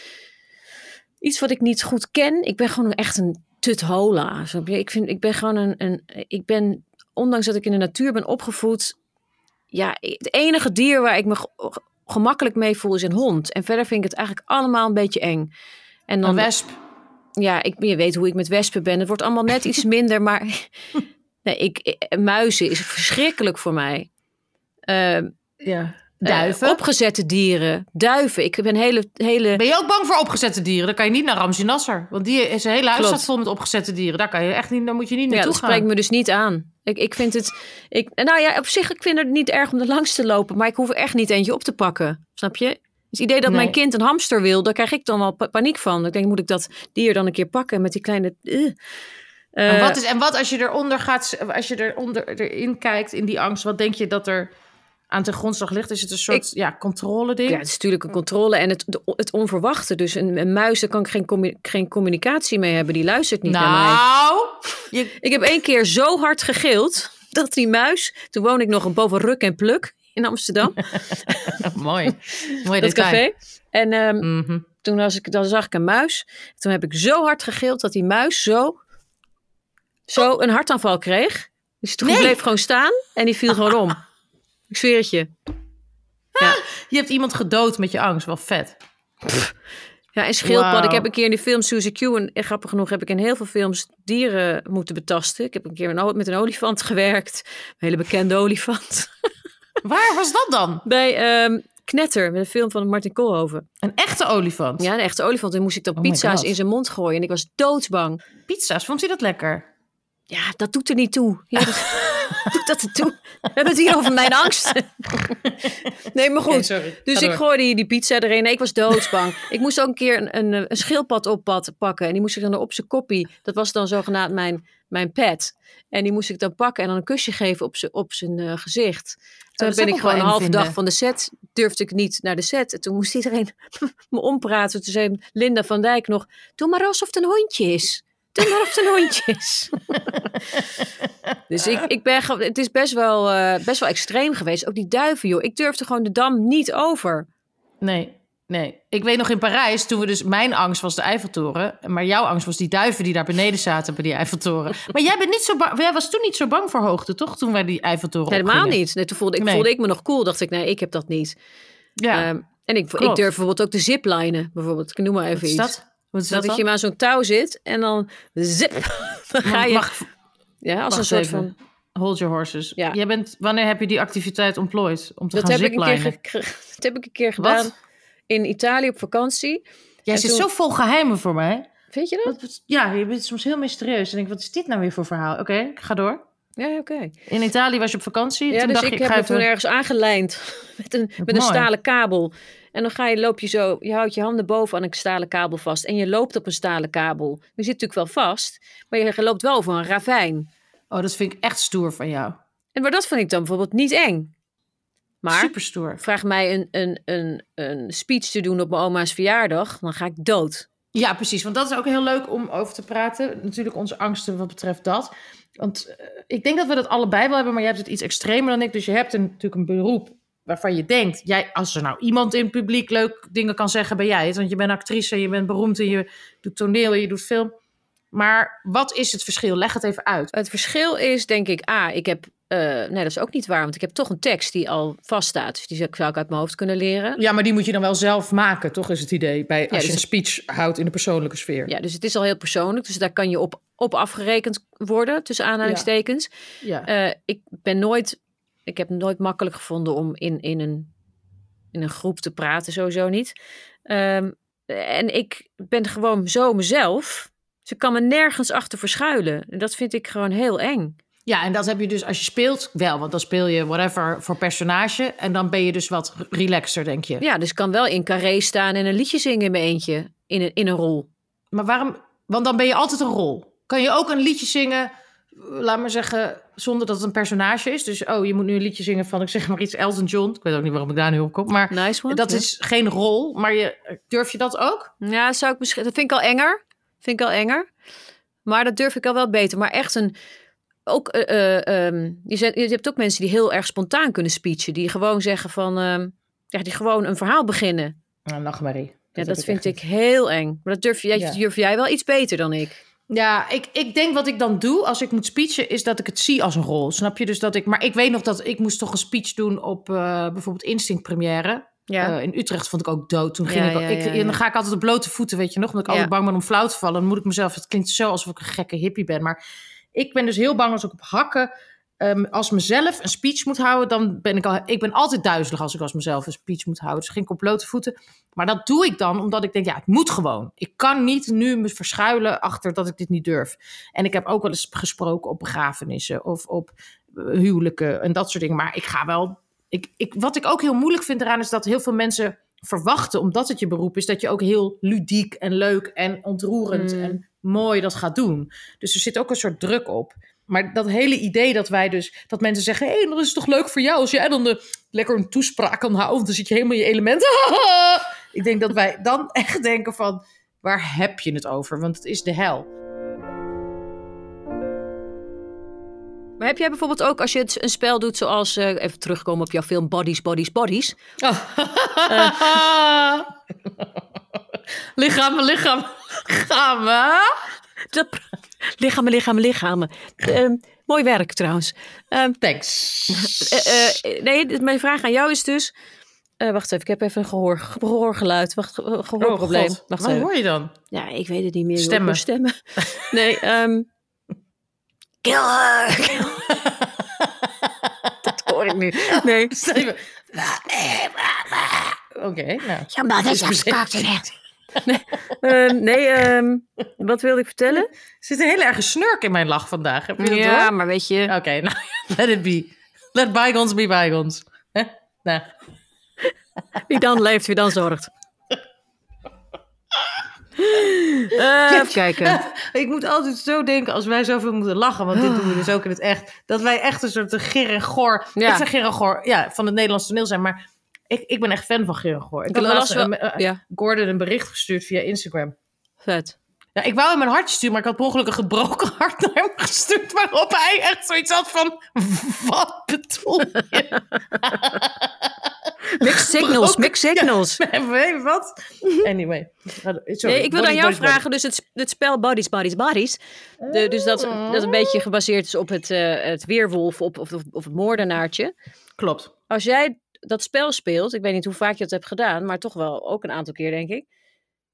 iets wat ik niet goed ken. Ik ben gewoon echt een tuthola. Ik, vind, ik ben gewoon een, een... Ik ben, ondanks dat ik in de natuur ben opgevoed... Ja, het enige dier waar ik me ge- gemakkelijk mee voel is een hond. En verder vind ik het eigenlijk allemaal een beetje eng. En dan, Een wesp. ja, ik, je weet hoe ik met wespen ben. Het wordt allemaal net iets (laughs) minder, maar... (laughs) Nee, ik, ik- muizen is verschrikkelijk voor mij. Ehm, Ja. eh, Duiven. opgezette dieren. Duiven. Ik ben hele... hele Ben je ook bang voor opgezette dieren? Dan kan je niet naar Ramzi Nasser. Want die is een hele huis staat vol met opgezette dieren. Daar kan je echt niet, daar moet je niet Ja, naartoe dat gaan. spreekt me dus niet aan. Ik, ik vind het. Ik, nou ja, op zich, ik vind het niet erg om er langs te lopen, maar ik hoef er echt niet eentje op te pakken. Snap je? Het idee dat Nee. mijn kind een hamster wil, daar krijg ik dan wel pa- paniek van. Ik denk, moet ik dat dier dan een keer pakken met die kleine. eh. En Eh, wat, is, en wat als je eronder gaat, als je eronder, erin kijkt in die angst, wat denk je dat er aan ten grondslag ligt? Is het een soort ja, controle ding? ja, het is natuurlijk een controle en het, de- het onverwachte. Dus een, een muis, daar kan ik geen, commu- geen communicatie mee hebben. Die luistert niet naar mij. nou, Ik heb één keer zo hard gegild dat die muis. Toen woon ik nog een boven Ruk en Pluk in Amsterdam. (laughs) mooi. mooi dat detail. café. En ehm, Mhm. toen was ik, dan zag ik een muis. Toen heb ik zo hard gegild dat die muis zo, zo een hartaanval kreeg. Dus toen Nee. bleef gewoon staan en die viel gewoon om. Ik zweer het je. Je hebt iemand gedood met je angst, wel vet. Ja, en schildpad. Ik heb een keer in de film Suzy Q, en en grappig genoeg heb ik in heel veel films dieren moeten betasten. Ik heb een keer een met een olifant gewerkt. Een hele bekende (laughs) olifant. Waar was dat dan? Bij ehm, Knetter, met een film van Martin Koolhoven. Een echte olifant. Ja, een echte olifant. En moest ik dan Oh pizza's in zijn mond gooien. En ik was doodsbang. Pizza's, vond hij dat lekker? Ja, dat doet er niet toe. Ja, dat (laughs) doet dat toe. We hebben het hier over mijn angst. nee, maar goed. Dus ik gooide die, die pizza erin. Nee, ik was doodsbang. ik moest ook een keer een, een, een schildpad op pad pakken. En die moest ik dan op zijn koppie. Dat was dan zogenaamd mijn, mijn pet. En die moest ik dan pakken en dan een kusje geven op zijn, op zijn eh, gezicht. Toen dat ben ik gewoon een halve dag van de set. Durfde ik niet naar de set. En toen moest iedereen (laughs) me ompraten. Toen zei Linda van Dijk nog... Doe maar alsof het een hondje is. Doe maar een hondje is. dus ik, ik ben, het is best wel, eh, best wel extreem geweest. Ook die duiven, joh. Ik durfde gewoon de dam niet over. Nee, nee. Ik weet nog in Parijs, toen we dus... Mijn angst was de Eiffeltoren. Maar jouw angst was die duiven die daar beneden zaten bij die Eiffeltoren. Maar jij, bent niet zo bang, jij was toen niet zo bang voor hoogte, toch? Toen wij die Eiffeltoren Nee, helemaal opgingen. niet. Nee, toen voelde ik, Nee. voelde ik me nog cool. Dacht ik, nee, ik heb dat niet. Ja, Ehm, en ik, ik durf bijvoorbeeld ook de ziplinen. Bijvoorbeeld. Ik noem maar even wat is iets. dat? Dat, dat je maar aan zo'n touw zit en dan zip. (laughs) Dan ga je. mag- ja, als een soort even. van. Hold your horses. Ja. Jij bent, wanneer heb je die activiteit ontplooid? Om te Dat gaan heb, ik een keer (laughs) dat heb ik een keer gedaan Wat? in Italië op vakantie. Jij En zit toen- zo vol geheimen voor mij. Weet je dat? Wat- Ja, je bent soms heel mysterieus. En ik, wat is dit nou weer voor verhaal? Oké, ik ga door. Ja, oké. In Italië was je op vakantie. Ja, toen dus dacht ik ik, heb ga me toen ergens aangelijnd (laughs) met een, met een stalen kabel. En dan ga je, loop je zo, je houdt je handen boven aan een stalen kabel vast. En je loopt op een stalen kabel. Je zit natuurlijk wel vast, maar je loopt wel over een ravijn. Oh, dat vind ik echt stoer van jou. En maar dat vind ik dan bijvoorbeeld niet eng. Maar Super stoer. vraag mij een, een, een, een speech te doen op mijn oma's verjaardag, dan ga ik dood. Ja, precies. Want dat is ook heel leuk om over te praten. Natuurlijk onze angsten wat betreft dat. Want eh, ik denk dat we dat allebei wel hebben, maar jij hebt het iets extremer dan ik. Dus je hebt een, natuurlijk een beroep waarvan je denkt... Jij, als er nou iemand in het publiek leuk dingen kan zeggen, ben jij het. Want je bent actrice, je bent beroemd en je doet toneel, je doet film. Maar wat is het verschil? Leg het even uit. Het verschil is, denk ik, A, ik heb, eh, nee, dat is ook niet waar, want ik heb toch een tekst die al vaststaat. Dus die zou ik uit mijn hoofd kunnen leren. Ja, maar die moet je dan wel zelf maken, toch is het idee? Bij, als dus je een speech houdt in de persoonlijke sfeer. Ja, dus het is al heel persoonlijk. Dus daar kan je op, op afgerekend worden, tussen aanhalingstekens. Ja. Eh, ik ben nooit, ik heb het nooit makkelijk gevonden om in, in, een, in een groep te praten, sowieso niet. Ehm, en ik ben gewoon zo mezelf. Ik kan me nergens achter verschuilen. En dat vind ik gewoon heel eng. Ja, en dat heb je dus als je speelt wel, want dan speel je whatever voor personage en dan ben je dus wat relaxer, denk je. Ja, dus ik kan wel in carré staan en een liedje zingen in mijn eentje. In een, in een rol. Maar waarom? Want dan ben je altijd een rol. Kan je ook een liedje zingen, laat maar zeggen, zonder dat het een personage is? Dus oh, je moet nu een liedje zingen van, ik zeg maar iets, Elton John. Ik weet ook niet waarom ik daar nu op kom, maar Nice one. dat Ja. is geen rol. Maar je, durf je dat ook? Ja, zou ik misschien. Dat vind ik al enger. Vind ik al enger. Maar dat durf ik al wel beter. Maar echt een. Ook, eh, eh, ehm, je, zet- je hebt ook mensen die heel erg spontaan kunnen speechen. Die gewoon zeggen van. ehm, ja, die gewoon een verhaal beginnen. Nou, nachtmerrie. Ja, dat vind ik heel eng. Maar dat durf, jij, Ja. durf jij wel iets beter dan ik. Ja, ik, ik denk wat ik dan doe als ik moet speechen, is dat ik het zie als een rol. Snap je? Dus dat ik. Maar ik weet nog dat ik moest toch een speech doen op eh, bijvoorbeeld Instinct Première. Ja. Eh, in Utrecht vond ik ook dood. Toen ging Ja, ik, ja, ik en dan ga ik altijd op blote voeten, weet je nog, omdat ik altijd bang ben om flauw te vallen. Dan moet ik mezelf. Het klinkt zo alsof ik een gekke hippie ben, maar ik ben dus heel bang als ik op hakken. Ehm, als mezelf een speech moet houden, dan ben ik al. Ik ben altijd duizelig als ik als mezelf een speech moet houden. Dus op blote voeten. Maar dat doe ik dan omdat ik denk, ja, het moet gewoon. Ik kan niet nu me verschuilen achter dat ik dit niet durf. En ik heb ook wel eens gesproken op begrafenissen of op eh, huwelijken en dat soort dingen. Maar ik ga wel. Ik, ik, wat ik ook heel moeilijk vind eraan is dat heel veel mensen verwachten, omdat het je beroep is, dat je ook heel ludiek en leuk en ontroerend Mm. en mooi dat gaat doen. Dus er zit ook een soort druk op. Maar dat hele idee dat wij dus, dat mensen zeggen: hé, hey, dan is toch leuk voor jou als jij dan de, lekker een toespraak kan houden, dan zit je helemaal in je element. (laughs) ik denk dat wij dan (laughs) echt denken: van waar heb je het over? Want het is de hel. Maar heb jij bijvoorbeeld ook, als je het, een spel doet zoals, eh, even terugkomen op jouw film Bodies, Bodies, Bodies. lichamen, (laughs) lichaam, lichamen. Dat, (laughs) lichamen, lichamen, lichamen. Ehm, mooi werk trouwens. Ehm, Thanks. eh, eh, nee, mijn vraag aan jou is dus... eh, wacht even, ik heb even een gehoor, gehoorgeluid. Wacht, ge- gehoorprobleem. Oh, wacht Wat even. hoor je dan? Ja, ik weet het niet meer. joh. Stemmen. Ik hoor Stemmen. (laughs) Nee, ehm Killer! (laughs) dat hoor ik nu. Nee. Oké, nou. Ja, maar dat is Nee, ehm, nee ehm, wat wilde ik vertellen? Er zit een hele erge snurk in mijn lach vandaag. Heb je dat Ja, door? maar weet je... Oké, (laughs) nou, let it be. Let bygones be bygones. Nou, Wie dan leeft, wie dan zorgt. Eh, even kijken. (laughs) ik moet altijd zo denken als wij zoveel moeten lachen, want dit doen we dus ook in het echt, dat wij echt een soort Ger en Goor, Ja. ik zeg Ger en Goor, ja, van het Nederlands toneel zijn, maar ik, ik ben echt fan van Ger en Goor. Ik had laatst wel- een- eh, Ja, Gordon een bericht gestuurd via Instagram. vet. Ja, ik wou hem een hartje sturen, maar ik had per ongeluk een gebroken (laughs) hart naar hem gestuurd. Waarop hij echt zoiets had van, wat bedoel je? (laughs) Mixed signals, mixed signals. Wat? Anyway. Sorry, Nee, ik wil aan jou vragen, dus het, het spel Bodies, Bodies, Bodies. De, dus dat, dat een beetje gebaseerd is op het, eh, het weerwolf of, of, of het moordenaartje. Klopt. Als jij dat spel speelt, ik weet niet hoe vaak je dat hebt gedaan, maar toch wel ook een aantal keer, denk ik.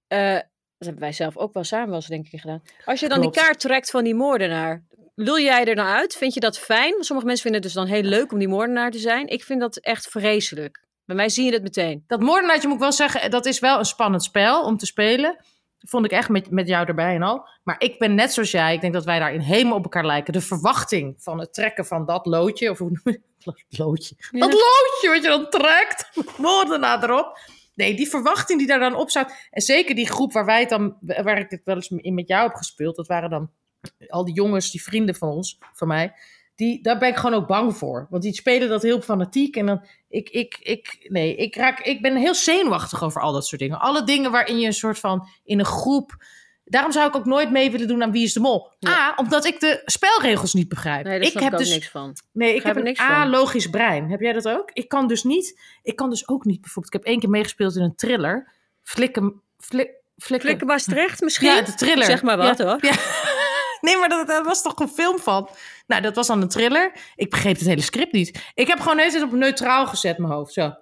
Eh, dat hebben wij zelf ook wel samen wel eens, denk ik, gedaan. Als je dan Klopt. die kaart trekt van die moordenaar, lul jij er nou uit? Vind je dat fijn? Sommige mensen vinden het dus dan heel leuk om die moordenaar te zijn. Ik vind dat echt vreselijk. Bij mij zie je het meteen. Dat moordenaartje moet ik wel zeggen, dat is wel een spannend spel om te spelen. Vond ik echt met, met jou erbij en al. Maar ik ben net zoals jij. Ik denk dat wij daarin helemaal op elkaar lijken. De verwachting van het trekken van dat loodje. Of hoe noem je? Loodje. Ja. Dat loodje wat je dan trekt. (laughs) Moordenaar erop. Nee, die verwachting die daar dan op staat. En zeker die groep waar wij het dan, waar ik het wel eens in met jou heb gespeeld. Dat waren dan al die jongens, die vrienden van ons, van mij. Die, daar ben ik gewoon ook bang voor. Want die spelen dat heel fanatiek. En dan, ik, ik, ik, nee, ik, raak, ik ben heel zenuwachtig over al dat soort dingen. Alle dingen waarin je een soort van in een groep. Daarom zou ik ook nooit mee willen doen aan Wie is de Mol. A, omdat ik de spelregels niet begrijp. Nee, daar ik heb ik dus niks van. Nee, ik heb er een niks van. A-logisch brein. Heb jij dat ook? Ik kan dus niet. Ik kan dus ook niet bijvoorbeeld. Ik heb één keer meegespeeld in een thriller. Flikken. Flik, flikken. Flikkenbaas terecht misschien? Ja, de thriller. Zeg maar wat Ja. hoor. Ja. (laughs) Nee, maar dat, dat was toch een film van. Nou, dat was dan een thriller. Ik begreep het hele script niet. Ik heb gewoon tijd op neutraal gezet mijn hoofd. Zo.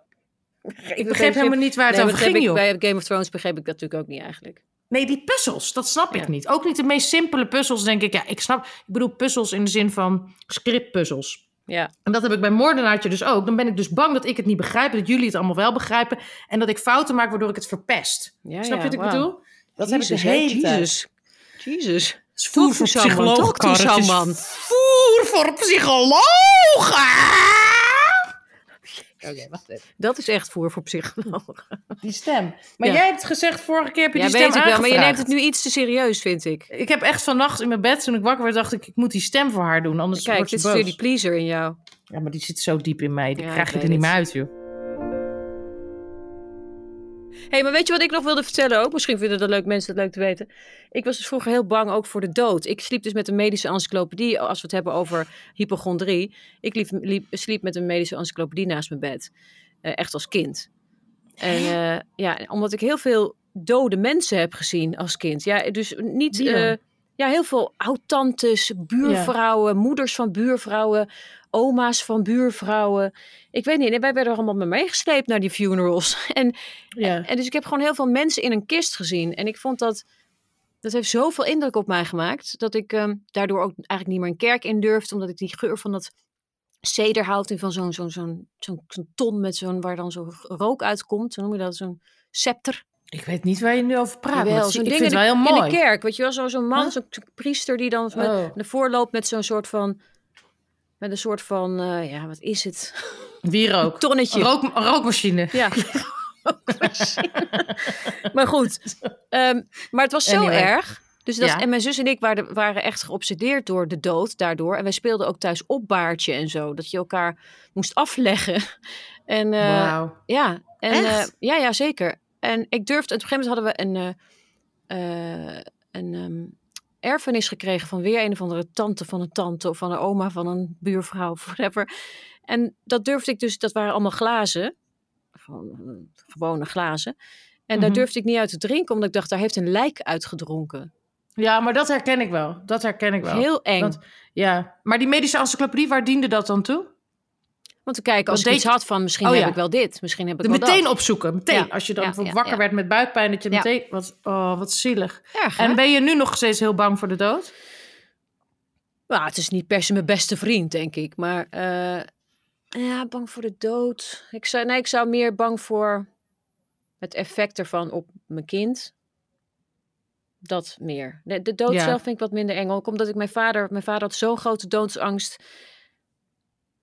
Ik begreep helemaal niet waar het Nee, over ging, joh. bij Game of Thrones begreep ik dat natuurlijk ook niet eigenlijk. Nee, die puzzels, dat snap ik niet. Ook niet de meest simpele puzzels, denk ik. Ja, ik snap. Ik bedoel puzzels in de zin van scriptpuzzels. Ja, En dat heb ik bij Moordenaartje dus ook. Dan ben ik dus bang dat ik het niet begrijp, dat jullie het allemaal wel begrijpen. En dat ik fouten maak waardoor ik het verpest. ja Snap je ja, wat ik bedoel? Dat heb ik hè, hele. Jezus. Jezus. Is voer voor psychologen. is someone. Voer voor psychologen! Oké, wacht even. Dat is echt voer voor psychologen. Die stem. Maar Ja. jij hebt gezegd, vorige keer heb je Ja, die stem weet ik wel, maar je neemt het nu iets te serieus, vind ik. Ik heb echt vannacht in mijn bed, toen ik wakker werd, dacht ik, ik moet die stem voor haar doen, anders Kijk, wordt dit ze is boos. weer die pleaser in jou. Ja, maar die zit zo diep in mij, die Ja, krijg je er niet meer uit, joh. Hé, hey, maar weet je wat ik nog wilde vertellen ook? Misschien vinden dat leuk mensen het leuk te weten. Ik was dus vroeger heel bang ook voor de dood. Ik sliep dus met een medische encyclopedie, als we het hebben over hypochondrie. Ik liep, liep, sliep met een medische encyclopedie naast mijn bed. Eh, echt als kind. En eh, ja, omdat ik heel veel dode mensen heb gezien als kind. Ja, dus niet... ja, heel veel oud-tantes, buurvrouwen, moeders van buurvrouwen, oma's van buurvrouwen. Ik weet niet, en wij werden er allemaal mee meegesleept naar die funerals. (laughs) En, Ja. en dus ik heb gewoon heel veel mensen in een kist gezien. En ik vond dat, dat heeft zoveel indruk op mij gemaakt, dat ik ehm, daardoor ook eigenlijk niet meer een kerk in durfde, omdat ik die geur van dat cederhout en van zo'n zo'n zo'n zo'n zo'n ton met zo'n, waar dan zo rook uitkomt, zo noem je dat, zo'n scepter. Ik weet niet waar je nu over praat. Jawel, zo'n ik ding vind het wel in, heel de- mooi. in de kerk, weet je wel, zo- zo'n man, Huh? zo'n priester die dan met, Oh. naar voren loopt met zo'n soort van, met een soort van, eh, ja, wat is het? Wierook. (laughs) Tonnetje. Een, rook, een rookmachine. Ja. (laughs) maar goed, ehm, maar het was zo Anyway. erg. Dus dat, Ja. En mijn zus en ik waren, waren echt geobsedeerd door de dood daardoor. En wij speelden ook thuis opbaartje en zo. Dat je elkaar moest afleggen. En eh, ja, en, eh, ja, ja, zeker. En ik durfde, op een gegeven moment hadden we een, eh, eh, een ehm, erfenis gekregen van weer een of andere tante van een tante of van een oma van een buurvrouw of whatever. En dat durfde ik dus, dat waren allemaal glazen, gewoon eh, gewone glazen. En daar Mhm. durfde ik niet uit te drinken, omdat ik dacht, daar heeft een lijk uitgedronken. Ja, maar dat herken ik wel. Dat herken ik wel. Heel eng. Want- ja, maar die medische encyclopedie, waar diende dat dan toe? Want te kijken, als Want ik iets had van, misschien Oh, heb ja. ik wel dit, misschien heb ik De wel meteen dat. opzoeken, meteen. Ja, Als je dan ja, wakker werd met buikpijn, dat je meteen... Wat, oh, wat zielig. Erg? En ben je nu nog steeds heel bang voor de dood? Nou, het is niet per se mijn beste vriend, denk ik. Maar eh, ja, bang voor de dood. Ik zou, nee, ik zou meer bang voor het effect ervan op mijn kind. Dat meer. De, de dood zelf vind ik wat minder eng. Ook omdat ik mijn vader... Mijn vader had zo'n grote doodsangst.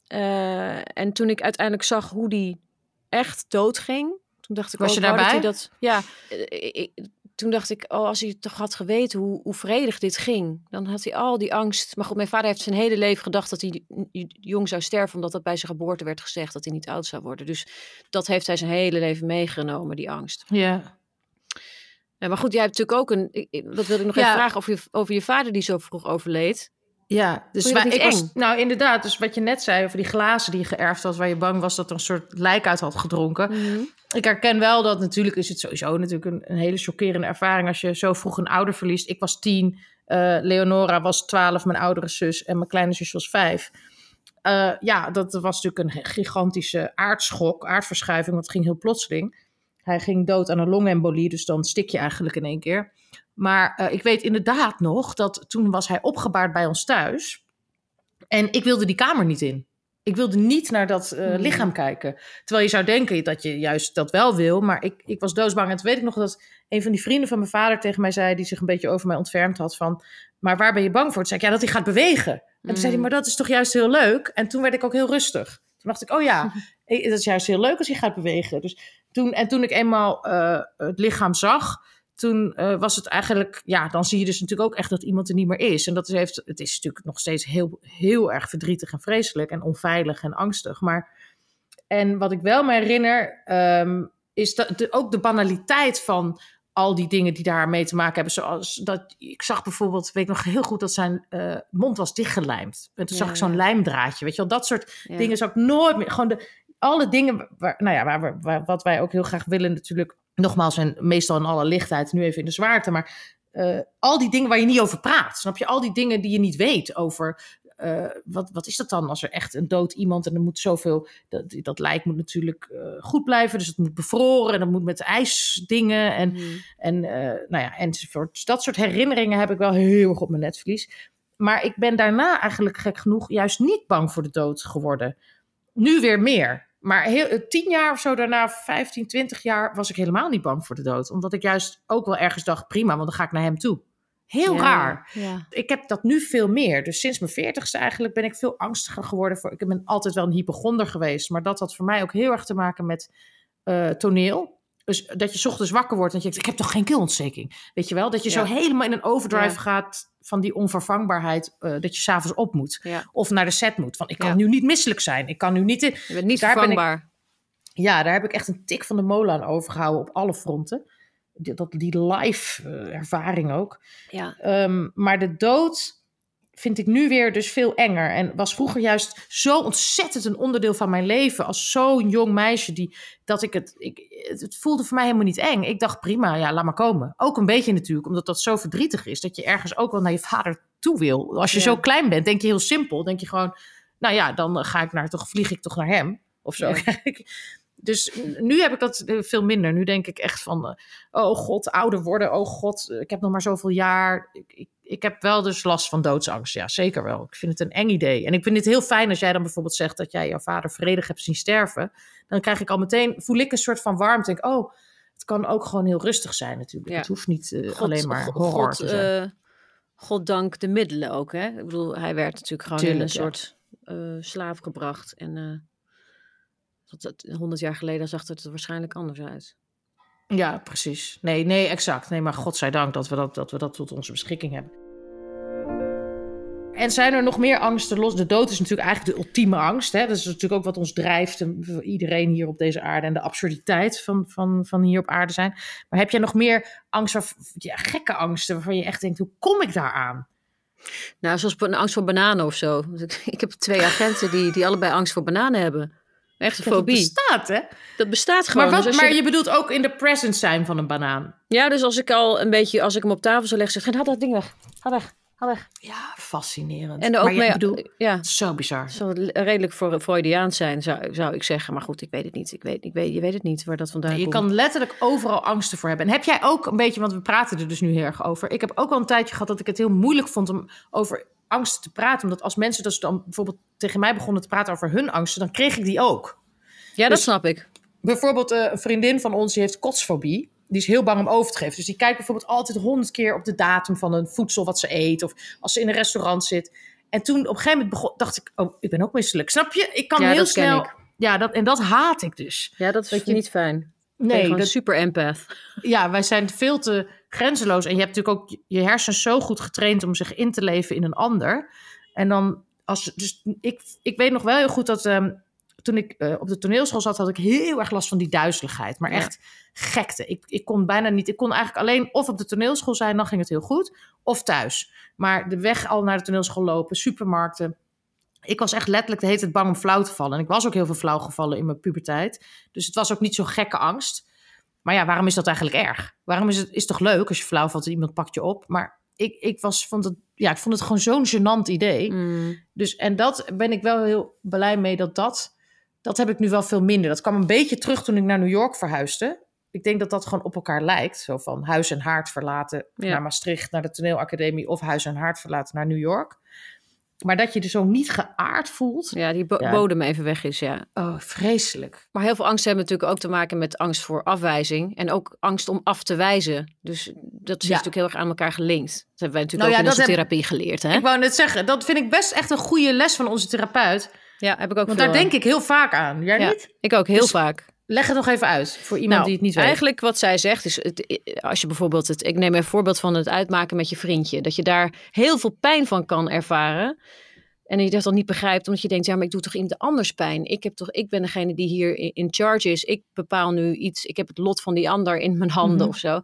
Eh, en toen ik uiteindelijk zag hoe die echt doodging... Toen dacht ik, Was oh, je dat daarbij? dat, ja, eh, ik- toen dacht ik, oh, als hij toch had geweten hoe, hoe vredig dit ging, dan had hij al die angst. Maar goed, mijn vader heeft zijn hele leven gedacht dat hij jong zou sterven, omdat dat bij zijn geboorte werd gezegd dat hij niet oud zou worden. Dus dat heeft hij zijn hele leven meegenomen, die angst. Ja. Ja, maar goed, jij hebt natuurlijk ook een. Dat wilde ik nog Ja. even vragen over je, over je vader die zo vroeg overleed. Ja, dus ik was, nou inderdaad, dus wat je net zei over die glazen die je geërfd had, waar je bang was dat er een soort lijk uit had gedronken. Ik herken wel dat natuurlijk is het sowieso natuurlijk een, een hele chockerende ervaring als je zo vroeg een ouder verliest. Ik was tien, eh, Leonora was twaalf, mijn oudere zus en mijn kleine zus was vijf. Eh, ja, dat was natuurlijk een gigantische aardschok, aardverschuiving, want het ging heel plotseling. Hij ging dood aan een longembolie, dus dan stik je eigenlijk in één keer. Maar eh, ik weet inderdaad nog dat toen was hij opgebaard bij ons thuis. En ik wilde die kamer niet in. Ik wilde niet naar dat eh, Hmm. lichaam kijken. Terwijl je zou denken dat je juist dat wel wil. Maar ik, ik was doodsbang. En toen weet ik nog dat een van die vrienden van mijn vader tegen mij zei... die zich een beetje over mij ontfermd had van... maar waar ben je bang voor? Toen zei ik, ja, dat hij gaat bewegen. En toen zei hij, Mm. maar dat is toch juist heel leuk? En toen werd ik ook heel rustig. Toen dacht ik, oh ja, (laughs) eh, dat is juist heel leuk als hij gaat bewegen. Dus toen, en toen ik eenmaal het lichaam zag... toen eh, was het eigenlijk... ja, dan zie je dus natuurlijk ook echt dat iemand er niet meer is. En dat is, heeft, het is natuurlijk nog steeds heel, heel erg verdrietig en vreselijk... en onveilig en angstig. Maar en wat ik wel me herinner, ehm, is dat de, ook de banaliteit van al die dingen die daarmee te maken hebben. Zoals dat ik zag bijvoorbeeld, weet ik nog heel goed, dat zijn eh, mond was dichtgelijmd. En toen Ja, zag ik zo'n ja. lijmdraadje. Weet je wel, dat soort Ja. dingen zou ik nooit meer. Gewoon de, alle dingen, waar, nou ja, waar, waar, wat wij ook heel graag willen, natuurlijk. Nogmaals, en meestal in alle lichtheid, nu even in de zwaarte. Maar eh, al die dingen waar je niet over praat. Snap je? Al die dingen die je niet weet over. eh, wat, wat is dat dan als er echt een dood iemand en er moet zoveel. Dat, dat lijk moet natuurlijk eh, goed blijven, dus het moet bevroren en dat moet met ijsdingen en, Mhm. en nou ja, enzovoort. Dus dat soort herinneringen heb ik wel heel erg op mijn netvlies. Maar ik ben daarna eigenlijk gek genoeg juist niet bang voor de dood geworden. Nu weer meer. Maar heel, eh, tien jaar of zo daarna, 15, 20 jaar, was ik helemaal niet bang voor de dood. Omdat ik juist ook wel ergens dacht, prima, want dan ga ik naar hem toe. Heel Ja, raar. Ja. Ik heb dat nu veel meer. Dus sinds mijn veertigste eigenlijk ben ik veel angstiger geworden. Voor, ik ben altijd wel een hypochonder geweest. Maar dat had voor mij ook heel erg te maken met eh, toneel. Dus dat je 's ochtends wakker wordt en je denkt, ik heb toch geen keelontsteking. Weet je wel? Dat je Ja. zo helemaal in een overdrive Ja. gaat van die onvervangbaarheid. eh, dat je s'avonds op moet. Ja. Of naar de set moet. Van, ik kan nu niet misselijk zijn. Ik kan nu niet... in- Je bent niet Daar ben ik- vervangbaar. Ja, daar heb ik echt een tik van de molen aan overgehouden op alle fronten. Die, dat, die live eh, ervaring ook. Ja. Ehm, maar de dood vind ik nu weer dus veel enger. En was vroeger juist zo ontzettend een onderdeel van mijn leven. Als zo'n jong meisje. Die, dat ik het, ik, het voelde voor mij helemaal niet eng. Ik dacht prima, ja, laat maar komen. Ook een beetje natuurlijk, omdat dat zo verdrietig is. Dat je ergens ook wel naar je vader toe wil. Als je Ja. zo klein bent, denk je heel simpel. Denk je gewoon, nou ja, dan ga ik naar, toch vlieg ik toch naar hem. Of zo. (laughs) Dus nu heb ik dat eh, veel minder. Nu denk ik echt van, eh, oh god, ouder worden. Oh god, eh, ik heb nog maar zoveel jaar. Ik, ik, ik heb wel dus last van doodsangst. Ja, zeker wel. Ik vind het een eng idee. En ik vind het heel fijn als jij dan bijvoorbeeld zegt dat jij jouw vader vredig hebt zien sterven. Dan krijg ik al meteen, voel ik een soort van warmte. Denk, oh, het kan ook gewoon heel rustig zijn natuurlijk. Ja. Het hoeft niet God- alleen maar horror God, te zijn. eh, Goddank de middelen ook, hè? Ik bedoel, hij werd natuurlijk gewoon in een ja. soort slaaf gebracht. En dat- honderd jaar geleden zag het er waarschijnlijk anders uit. Ja, precies. Nee, nee, exact. Nee, maar godzijdank dat we dat, dat we dat tot onze beschikking hebben. En zijn er nog meer angsten los? De dood is natuurlijk eigenlijk de ultieme angst. Hè? Dat is natuurlijk ook wat ons drijft, en voor iedereen hier op deze aarde. En de absurditeit van, van, van hier op aarde zijn. Maar heb jij nog meer angst, ja, gekke angsten, waarvan je echt denkt, hoe kom ik daar aan? Nou, zoals een angst voor bananen of zo. Want Ik, ik heb twee agenten die, die allebei angst voor bananen hebben. Echt een Dat fobie. bestaat, hè? Dat bestaat gewoon. Maar, wat, Dus maar je bedoelt ook in de presence zijn van een banaan. Ja, dus als ik al een beetje, als ik hem op tafel zou leggen, zeg ik, haal dat ding weg. Haal weg, haal weg. Ja, fascinerend. En ook maar je bedoel, ja, zo bizar. het zou redelijk voor Freudiaans zijn, zou, zou ik zeggen. Maar goed, ik weet het niet. Ik weet, ik weet, je weet het niet waar dat vandaan Je komt. kan letterlijk overal angsten voor hebben. En heb jij ook een beetje, want we praten er dus nu heel erg over. Ik heb ook wel een tijdje gehad dat ik het heel moeilijk vond om over angsten te praten. Omdat als mensen dus dan bijvoorbeeld tegen mij begonnen te praten over hun angsten, dan kreeg ik die ook. Ja, dat dus- snap ik. Bijvoorbeeld eh, een vriendin van ons die heeft kotsfobie. Die is heel bang om over te geven. Dus die kijkt bijvoorbeeld altijd honderd keer op de datum van een voedsel wat ze eet. Of als ze in een restaurant zit. En toen op een gegeven moment begon, dacht ik, oh, ik ben ook misselijk. Snap je? Ik kan Ja, heel snel... ik. Ja, dat, en dat haat ik dus. Ja, dat Dat je- niet fijn. Nee, dat, super empath. ja, wij zijn veel te grenzeloos. En je hebt natuurlijk ook je hersens zo goed getraind om zich in te leven in een ander. En dan, als, dus ik, ik weet nog wel heel goed dat ehm, toen ik eh, op de toneelschool zat, had ik heel erg last van die duizeligheid. Maar Ja. echt gekte. Ik, ik kon bijna niet, ik kon eigenlijk alleen of op de toneelschool zijn, dan ging het heel goed, of thuis. Maar de weg al naar de toneelschool lopen, supermarkten. Ik was echt letterlijk de hele tijd bang om flauw te vallen. En ik was ook heel veel flauw gevallen in mijn puberteit. Dus het was ook niet zo'n gekke angst. Maar ja, waarom is dat eigenlijk erg? Waarom is het is toch leuk als je flauw valt en iemand pakt je op? Maar ik, ik, was, vond het, ja, ik vond het gewoon zo'n gênant idee. Mm. Dus, en dat ben ik wel heel blij mee dat dat... Dat heb ik nu wel veel minder. Dat kwam een beetje terug toen ik naar New York verhuisde. Ik denk dat dat gewoon op elkaar lijkt. Zo van huis en haard verlaten Ja. naar Maastricht, naar de toneelacademie... of huis en haard verlaten naar New York. Maar dat je er zo niet geaard voelt... Ja, die bo- Ja. bodem even weg is, ja. Oh, vreselijk. Maar heel veel angsten hebben natuurlijk ook te maken met angst voor afwijzing. En ook angst om af te wijzen. Dus dat is Ja. natuurlijk heel erg aan elkaar gelinkt. Dat hebben wij natuurlijk Nou ook ja, in onze heb- therapie geleerd, hè? Ik wou net zeggen, dat vind ik best echt een goede les van onze therapeut. Ja, heb ik ook Want veel daar denk ik heel vaak aan. Jij Ja. niet? Ik ook, heel Dus- vaak. Leg het nog even uit voor iemand Nou, die het niet weet. Eigenlijk wat zij zegt is, het, als je bijvoorbeeld het, ik neem een voorbeeld van het uitmaken met je vriendje, dat je daar heel veel pijn van kan ervaren. En je dat dan niet begrijpt, omdat je denkt, ja, maar ik doe toch iemand anders pijn. Ik, heb toch, ik ben degene die hier in, charge is. Ik bepaal nu iets. Ik heb het lot van die ander in mijn handen Mhm. of zo.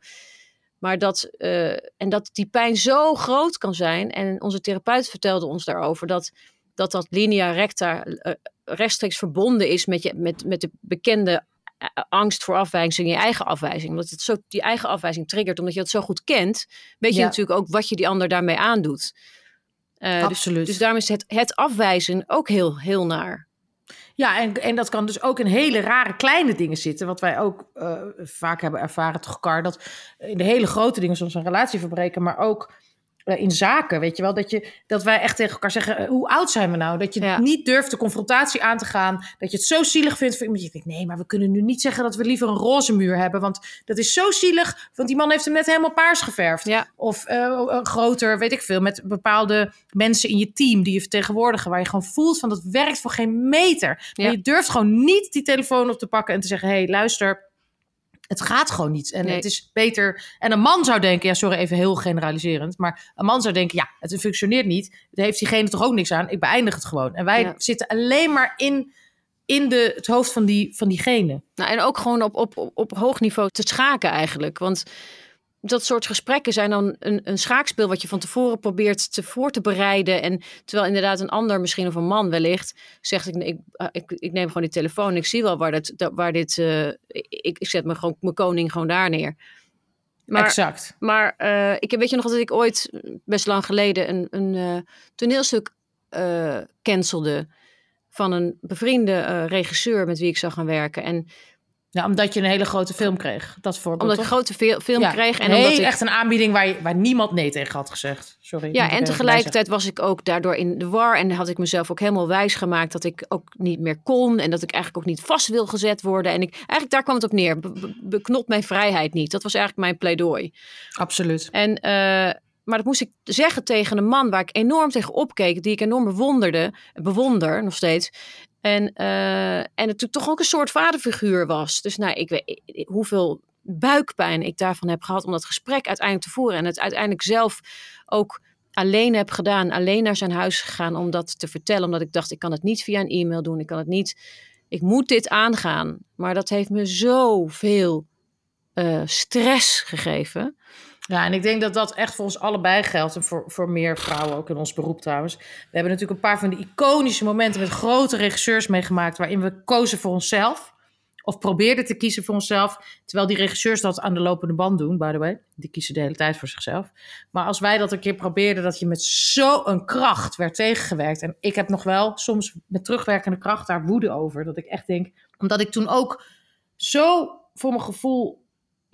Maar dat, eh, en dat die pijn zo groot kan zijn. En onze therapeut vertelde ons daarover dat dat, dat linea recta eh, rechtstreeks verbonden is met, je, met, met de bekende angst voor afwijzing, je eigen afwijzing. Omdat het zo die eigen afwijzing triggert, omdat je dat zo goed kent, weet je Ja. natuurlijk ook wat je die ander daarmee aandoet. Eh, dus- Absoluut. Dus, daarom is het, het afwijzen ook heel, heel naar. Ja, en, en dat kan dus ook in hele rare kleine dingen zitten. Wat wij ook eh, vaak hebben ervaren, toch, Kar. Dat in de hele grote dingen soms een relatie verbreken, maar ook eh, in zaken, weet je wel. Dat, je, dat wij echt tegen elkaar zeggen, eh, hoe oud zijn we nou? Dat je Ja. niet durft de confrontatie aan te gaan. Dat je het zo zielig vindt voor iemand. Je denkt, nee, maar we kunnen nu niet zeggen dat we liever een roze muur hebben. Want dat is zo zielig, want die man heeft hem net helemaal paars geverfd. Ja, Of eh, groter, weet ik veel, met bepaalde mensen in je team die je vertegenwoordigen, waar je gewoon voelt van dat werkt voor geen meter. Maar Ja. je durft gewoon niet die telefoon op te pakken en te zeggen: hé, hey, luister. Het gaat gewoon niet. En Nee. het is beter. En een man zou denken, ja, sorry, even heel generaliserend. Maar een man zou denken, ja, het functioneert niet. Daar heeft diegene toch ook niks aan. Ik beëindig het gewoon. En wij Ja. zitten alleen maar in, in de, het hoofd van, die, van diegene. nou, en ook gewoon op, op, op, op hoog niveau te schaken eigenlijk. Want dat soort gesprekken zijn dan een, een schaakspel wat je van tevoren probeert te voor te bereiden. En terwijl inderdaad een ander, misschien of een man wellicht, zegt ik, ik, eh, ik, ik neem gewoon die telefoon en ik zie wel waar, dat, dat- waar dit, eh, ik, ik zet me gewoon, mijn koning gewoon daar neer. Maar, exact. maar eh, ik weet je nog dat ik ooit, best lang geleden, een, een toneelstuk cancelde van een bevriende regisseur met wie ik zou gaan werken. En Ja, omdat je een hele grote film kreeg. Dat voorbeeld, omdat ik een grote film Ja, kreeg en nee, omdat ik echt een aanbieding waar, je, waar niemand nee tegen had gezegd. Sorry. Ja, en tegelijkertijd was ik ook daardoor in de war. En had ik mezelf ook helemaal wijs gemaakt dat ik ook niet meer kon. En dat ik eigenlijk ook niet vast wil gezet worden. En ik, eigenlijk daar kwam het op neer. Be- be- beknot mijn vrijheid niet. Dat was eigenlijk mijn pleidooi. Absoluut. En, eh, maar dat moest ik zeggen tegen een man waar ik enorm tegen opkeek. Die ik enorm bewonderde. Bewonder nog steeds. En, eh, en natuurlijk toch ook een soort vaderfiguur was. Dus nou, ik weet hoeveel buikpijn ik daarvan heb gehad om dat gesprek uiteindelijk te voeren. En het uiteindelijk zelf ook alleen heb gedaan. Alleen naar zijn huis gegaan om dat te vertellen. Omdat ik dacht, ik kan het niet via een e-mail doen. Ik kan het niet. Ik moet dit aangaan. Maar dat heeft me zoveel eh stress gegeven. Ja, en ik denk dat dat echt voor ons allebei geldt. En voor, voor meer vrouwen ook in ons beroep trouwens. We hebben natuurlijk een paar van die iconische momenten met grote regisseurs meegemaakt. waarin we kozen voor onszelf. Of probeerden te kiezen voor onszelf. Terwijl die regisseurs dat aan de lopende band doen, by the way. Die kiezen de hele tijd voor zichzelf. Maar als wij dat een keer probeerden, dat je met zo'n kracht werd tegengewerkt. En ik heb nog wel soms met terugwerkende kracht daar woede over. Dat ik echt denk, omdat ik toen ook zo voor mijn gevoel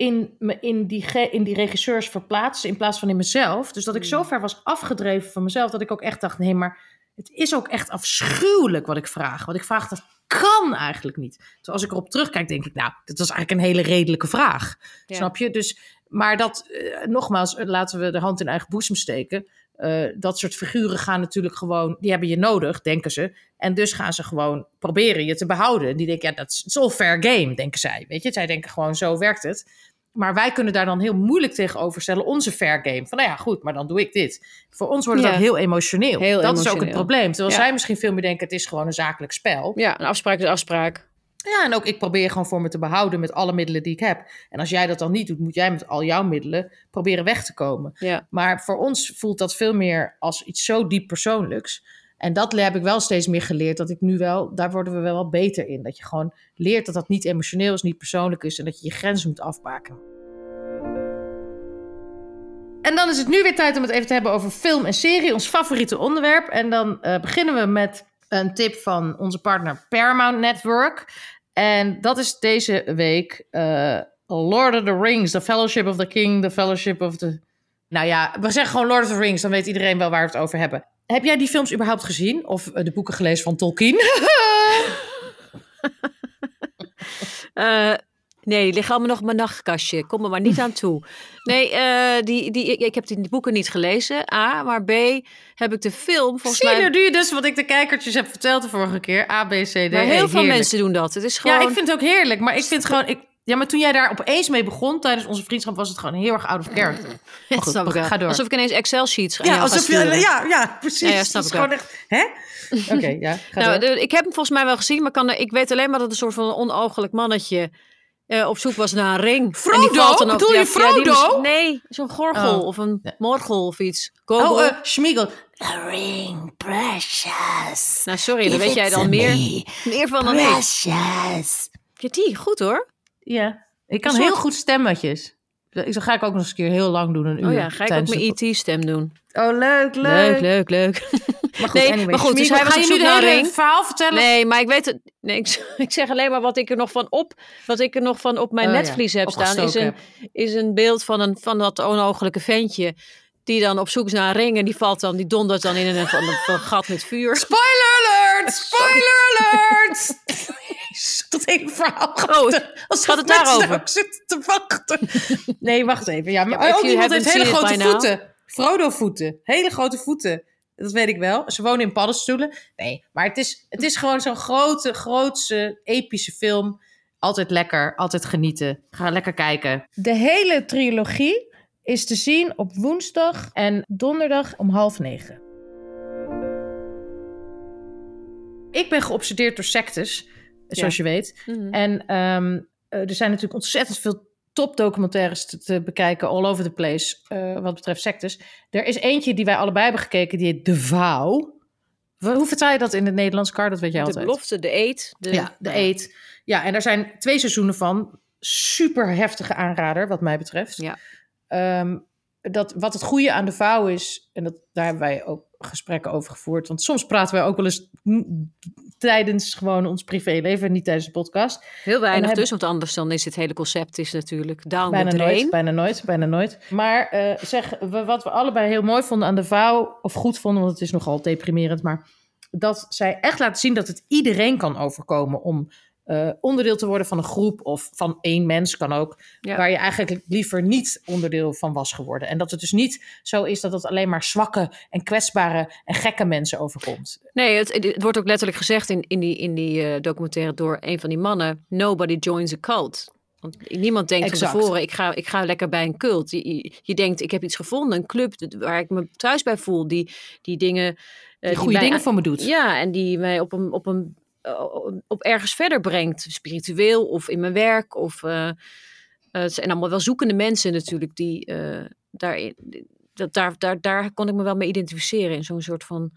in, me, in, die, in die regisseurs verplaatste in plaats van in mezelf. Dus dat ik zo ver was afgedreven van mezelf dat ik ook echt dacht: nee, maar het is ook echt afschuwelijk wat ik vraag. Wat ik vraag, dat kan eigenlijk niet. Dus als ik erop terugkijk, denk ik: nou, dat was eigenlijk een hele redelijke vraag. Ja. Snap je? Dus, maar dat, eh, nogmaals, eh, laten we de hand in eigen boezem steken. Eh, dat soort figuren gaan natuurlijk gewoon, die hebben je nodig, denken ze. En dus gaan ze gewoon proberen je te behouden. Die denken, ja, dat is all fair game, denken zij. Weet je, zij denken gewoon, zo werkt het. Maar wij kunnen daar dan heel moeilijk tegenover stellen, onze fair game. Van, nou ja, goed, maar dan doe ik dit. Voor ons wordt Ja. dat heel emotioneel. Heel dat is ook het probleem. Terwijl Ja. zij misschien veel meer denken, het is gewoon een zakelijk spel. Ja, een afspraak is afspraak. Ja, en ook ik probeer gewoon voor me te behouden met alle middelen die ik heb. En als jij dat dan niet doet, moet jij met al jouw middelen proberen weg te komen. Ja. Maar voor ons voelt dat veel meer als iets zo diep persoonlijks. En dat heb ik wel steeds meer geleerd. Dat ik nu wel, daar worden we wel beter in. Dat je gewoon leert dat dat niet emotioneel is, niet persoonlijk is. En dat je je grenzen moet afbaken. En dan is het nu weer tijd om het even te hebben over film en serie. Ons favoriete onderwerp. En dan eh, beginnen we met een tip van onze partner Paramount Network. En dat is deze week eh, Lord of the Rings. The Fellowship of the King. The Fellowship of the... Nou ja, we zeggen gewoon Lord of the Rings. Dan weet iedereen wel waar we het over hebben. Heb jij die films überhaupt gezien? Of eh, de boeken gelezen van Tolkien? (laughs) Eh, nee, die liggen allemaal nog in mijn nachtkastje. Kom er maar niet aan toe. Nee, eh, die, die, ik, heb die boeken niet gelezen. A, maar B, heb ik de film volgens Zie je mij... nu nu dus wat ik de kijkertjes heb verteld de vorige keer? A, B, C, D, E. Maar heel veel Heerlijk. mensen doen dat. Het is gewoon... Ja, ik vind het ook heerlijk. Maar ik vind gewoon... Ik, ja, maar toen jij daar opeens mee begon tijdens onze vriendschap... was het gewoon heel erg out of character. Goed, snap ik ga door. Alsof ik ineens Excel-sheets ga Ja, alsof je, ja, ja, precies. Ja, ja, snap ik is wel. gewoon echt... Hè? Oké, ja, ga (laughs) Nou, door. ik heb hem volgens mij wel gezien, maar kan, ik weet alleen maar dat het een soort van een onoogelijk mannetje eh, op zoek was naar een ring. Frodo? En die valt dan ook, Bedoel je ja, ja, die Frodo? was- nee, zo'n gorgel Oh. of een morgel of iets. Gogel. Oh, eh Schmiegel. A ring, precious. nou, sorry, dan weet jij dan meer, me. meer van dan ik. Precious. Ja, die, goed hoor. Ja, ik kan heel goed stemmetjes. Ik ga ik ook nog eens een keer heel lang doen, een uur. Oh ja, ga ik ook mijn de- IT-stem doen. Oh, leuk, Leuk, leuk, leuk. (laughs) Maar goed, Nee, anyway. maar goed, dus hij was ga je nu de hele een ring? verhaal vertellen? Nee, maar ik weet het. Nee, ik, (laughs) ik zeg alleen maar wat ik er nog van op, wat ik er nog van op mijn Oh ja, netvlies heb staan, is een, is een beeld van, een, van dat onogelijke ventje. Die dan op zoek is naar een ring en die valt dan, die dondert dan in een, een, een gat met vuur. Spoiler alert! (laughs) Spoiler alert! Dat hele verhaal. Oh, Als gaat het mensen daarover? daar ook zitten te wachten. Nee, wacht even. Ja, maar Ja, ook iemand heeft hele grote by now. voeten. Frodo-voeten. Hele grote voeten. Dat weet ik wel. Ze wonen in paddenstoelen. Nee, maar het is, het is gewoon zo'n grote, grootse, epische film. Altijd lekker, altijd genieten. Ga lekker kijken. De hele trilogie is te zien op woensdag en donderdag om half negen. Ik ben geobsedeerd door sectes, zoals je weet. Mhm. En ehm, eh, er zijn natuurlijk ontzettend veel topdocumentaires te, te bekijken, all over the place, eh, wat betreft sectes. Er is eentje die wij allebei hebben gekeken, die heet De Vouw. Hoe vertaal je dat in het Nederlands, Kar? Dat weet jij De altijd. belofte, de eet. De, Ja, de eet. Ja, en daar zijn twee seizoenen van. Super heftige aanrader, wat mij betreft. Ja. Ehm, dat, wat het goede aan de vouw is, en dat, daar hebben wij ook gesprekken over gevoerd. Want soms praten wij ook wel eens mm, tijdens gewoon ons privéleven, niet tijdens de podcast. Heel weinig hebben- dus, want anders dan is het hele concept is natuurlijk down Bijna the nooit, bijna nooit, bijna nooit. Maar eh, zeg, we, wat we allebei heel mooi vonden aan de vouw, of goed vonden, want het is nogal deprimerend, maar dat zij echt laten zien dat het iedereen kan overkomen om eh, onderdeel te worden van een groep of van één mens kan ook, Ja. waar je eigenlijk liever niet onderdeel van was geworden. En dat het dus niet zo is dat het alleen maar zwakke en kwetsbare en gekke mensen overkomt. Nee, het, het wordt ook letterlijk gezegd in, in die, in die eh, documentaire door een van die mannen: Nobody joins a cult. Want niemand denkt Exact. van tevoren, ik ga, ik ga lekker bij een cult. Je, je, je denkt, ik heb iets gevonden, een club waar ik me thuis bij voel. Die, die dingen... eh, Die goede mij dingen voor me doet. Ja, en die mij op, een, op, een, op ergens verder brengt. Spiritueel of in mijn werk. Of, eh, eh, het zijn allemaal wel zoekende mensen natuurlijk. Die, eh, daarin, dat, daar, daar, daar kon ik me wel mee identificeren. In zo'n soort van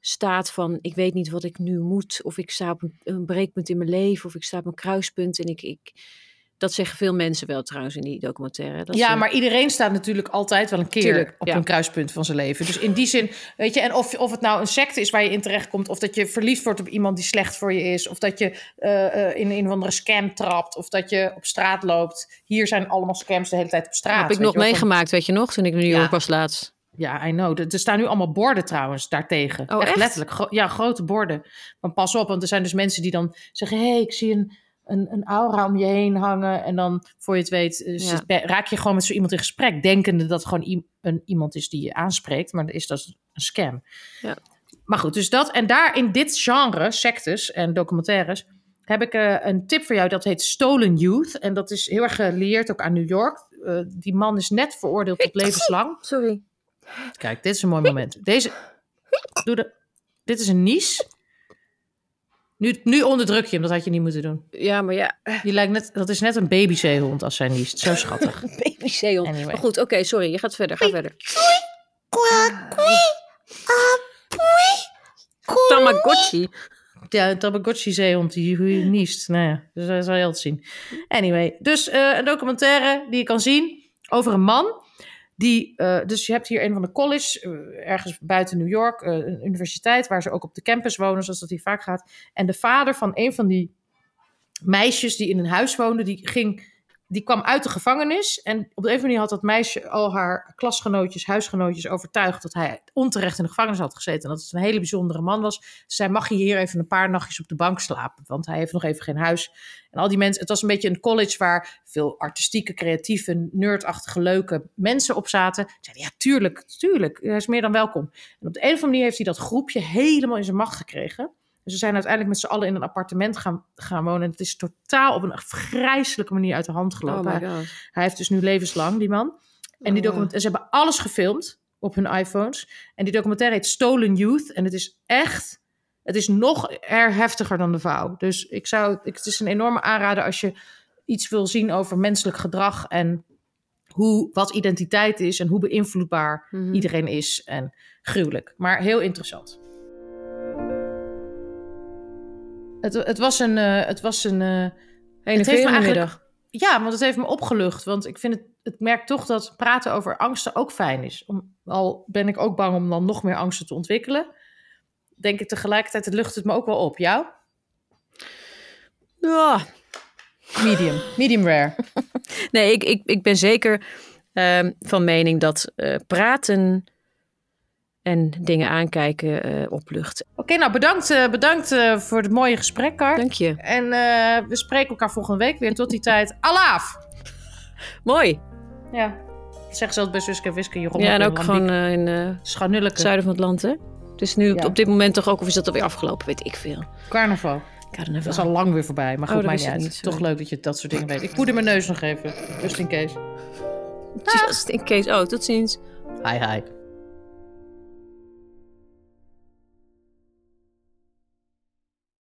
staat van... ik weet niet wat ik nu moet. Of ik sta op een, een breekpunt in mijn leven. Of ik sta op een kruispunt. En ik... ik dat zeggen veel mensen wel trouwens in die documentaire. Dat ja, ze- maar iedereen staat natuurlijk altijd wel een keer Tuurlijk, op ja. een kruispunt van zijn leven. Dus in die zin, weet je, en of, of het nou een secte is waar je in terechtkomt, of dat je verliefd wordt op iemand die slecht voor je is, of dat je eh, in een of andere scam trapt, of dat je op straat loopt. Hier zijn allemaal scams de hele tijd op straat. heb ik nog je wel, van- meegemaakt, weet je nog? Toen ik in New Ja. York was laatst. Ja, I know. Er staan nu allemaal borden trouwens daartegen. Oh, echt? letterlijk. Gro- ja, grote borden. Van pas op, want er zijn dus mensen die dan zeggen... hé, hey, ik zie een, een, een aura om je heen hangen. En dan, voor je het weet, eh, Ja. raak je gewoon met zo iemand in gesprek... denkende dat het gewoon een, iemand is die je aanspreekt. Maar dat is dat een scam. Ja. Maar goed, dus dat... En daar in dit genre, sectes en documentaires... heb ik eh, een tip voor jou. Dat heet Stolen Youth. En dat is heel erg geleerd ook aan New York. Eh, die man is net veroordeeld tot levenslang. Sorry. Kijk, dit is een mooi moment. Deze. Doe de. Dit is een nies. Nu, nu onderdruk je hem, dat had je niet moeten doen. Ja, maar ja, Je lijkt net, dat is net een babyzeehond als zij niest. Zo schattig. (laughs) babyzeehond. Anyway. Maar goed, oké, sorry. Je gaat verder. Ga verder. Tamagotchi. Ja, een Tamagotchi-zeehond die niest. Nou ja, dus dat zal je altijd zien. Anyway, dus eh, een documentaire die je kan zien over een man. Die, eh, dus je hebt hier een van de colleges, eh, ergens buiten New York, eh, een universiteit, waar ze ook op de campus wonen, zoals dat hier vaak gaat. En de vader van een van die meisjes die in een huis woonde, die, ging, die kwam uit de gevangenis. En op de een manier had dat meisje al haar klasgenootjes, huisgenootjes overtuigd dat hij onterecht in de gevangenis had gezeten. En dat het een hele bijzondere man was. Ze zei, mag je hier even een paar nachtjes op de bank slapen? Want hij heeft nog even geen huis. En al die mensen, het was een beetje een college waar veel artistieke, creatieve, nerdachtige, leuke mensen op zaten. Ze zeiden, ja, tuurlijk, tuurlijk, hij is meer dan welkom. En op de een of andere manier heeft hij dat groepje helemaal in zijn macht gekregen. Dus ze zijn uiteindelijk met z'n allen in een appartement gaan, gaan wonen. En het is totaal op een vreselijke manier uit de hand Oh gelopen. Hij heeft dus nu levenslang, die man. En die Oh. document, en ze hebben alles gefilmd op hun iPhones. En die documentaire heet Stolen Youth. En het is echt, het is nog er heftiger dan de vouw. Dus ik zou, het is een enorme aanrader als je iets wil zien over menselijk gedrag en hoe, wat identiteit is en hoe beïnvloedbaar Mhm. iedereen is. En gruwelijk, maar heel interessant. Het, het was een, eh, het was een, eh, Hele middag. ja, want het heeft me opgelucht. Want ik vind het, het merk toch dat praten over angsten ook fijn is. Om, al ben ik ook bang om dan nog meer angsten te ontwikkelen. Denk ik tegelijkertijd, het lucht het me ook wel op. Jou? Ja. Medium. Medium rare. (laughs) Nee, ik, ik, ik ben zeker ehm, van mening dat eh, praten en dingen aankijken eh, oplucht. Oké, nou bedankt, eh, bedankt eh, voor het mooie gesprek, Kar. Dank je. En we spreken elkaar volgende week weer. En tot die tijd, alaaf! Mooi. Ja, dat zeggen ze altijd bij Suske en Wiske. Je Ja, en ook gewoon in het zuiden van het land, hè? Dus nu Ja. op dit moment toch ook, of is dat alweer afgelopen? Weet ik veel. Carnaval. Carnaval. Dat is al lang weer voorbij, maar Oh, goed, maakt wist niet ik uit. niet, Toch leuk dat je dat soort dingen weet. Ik poeder mijn neus nog even, just in case. Just in case. Oh, tot ziens. Hi, hi.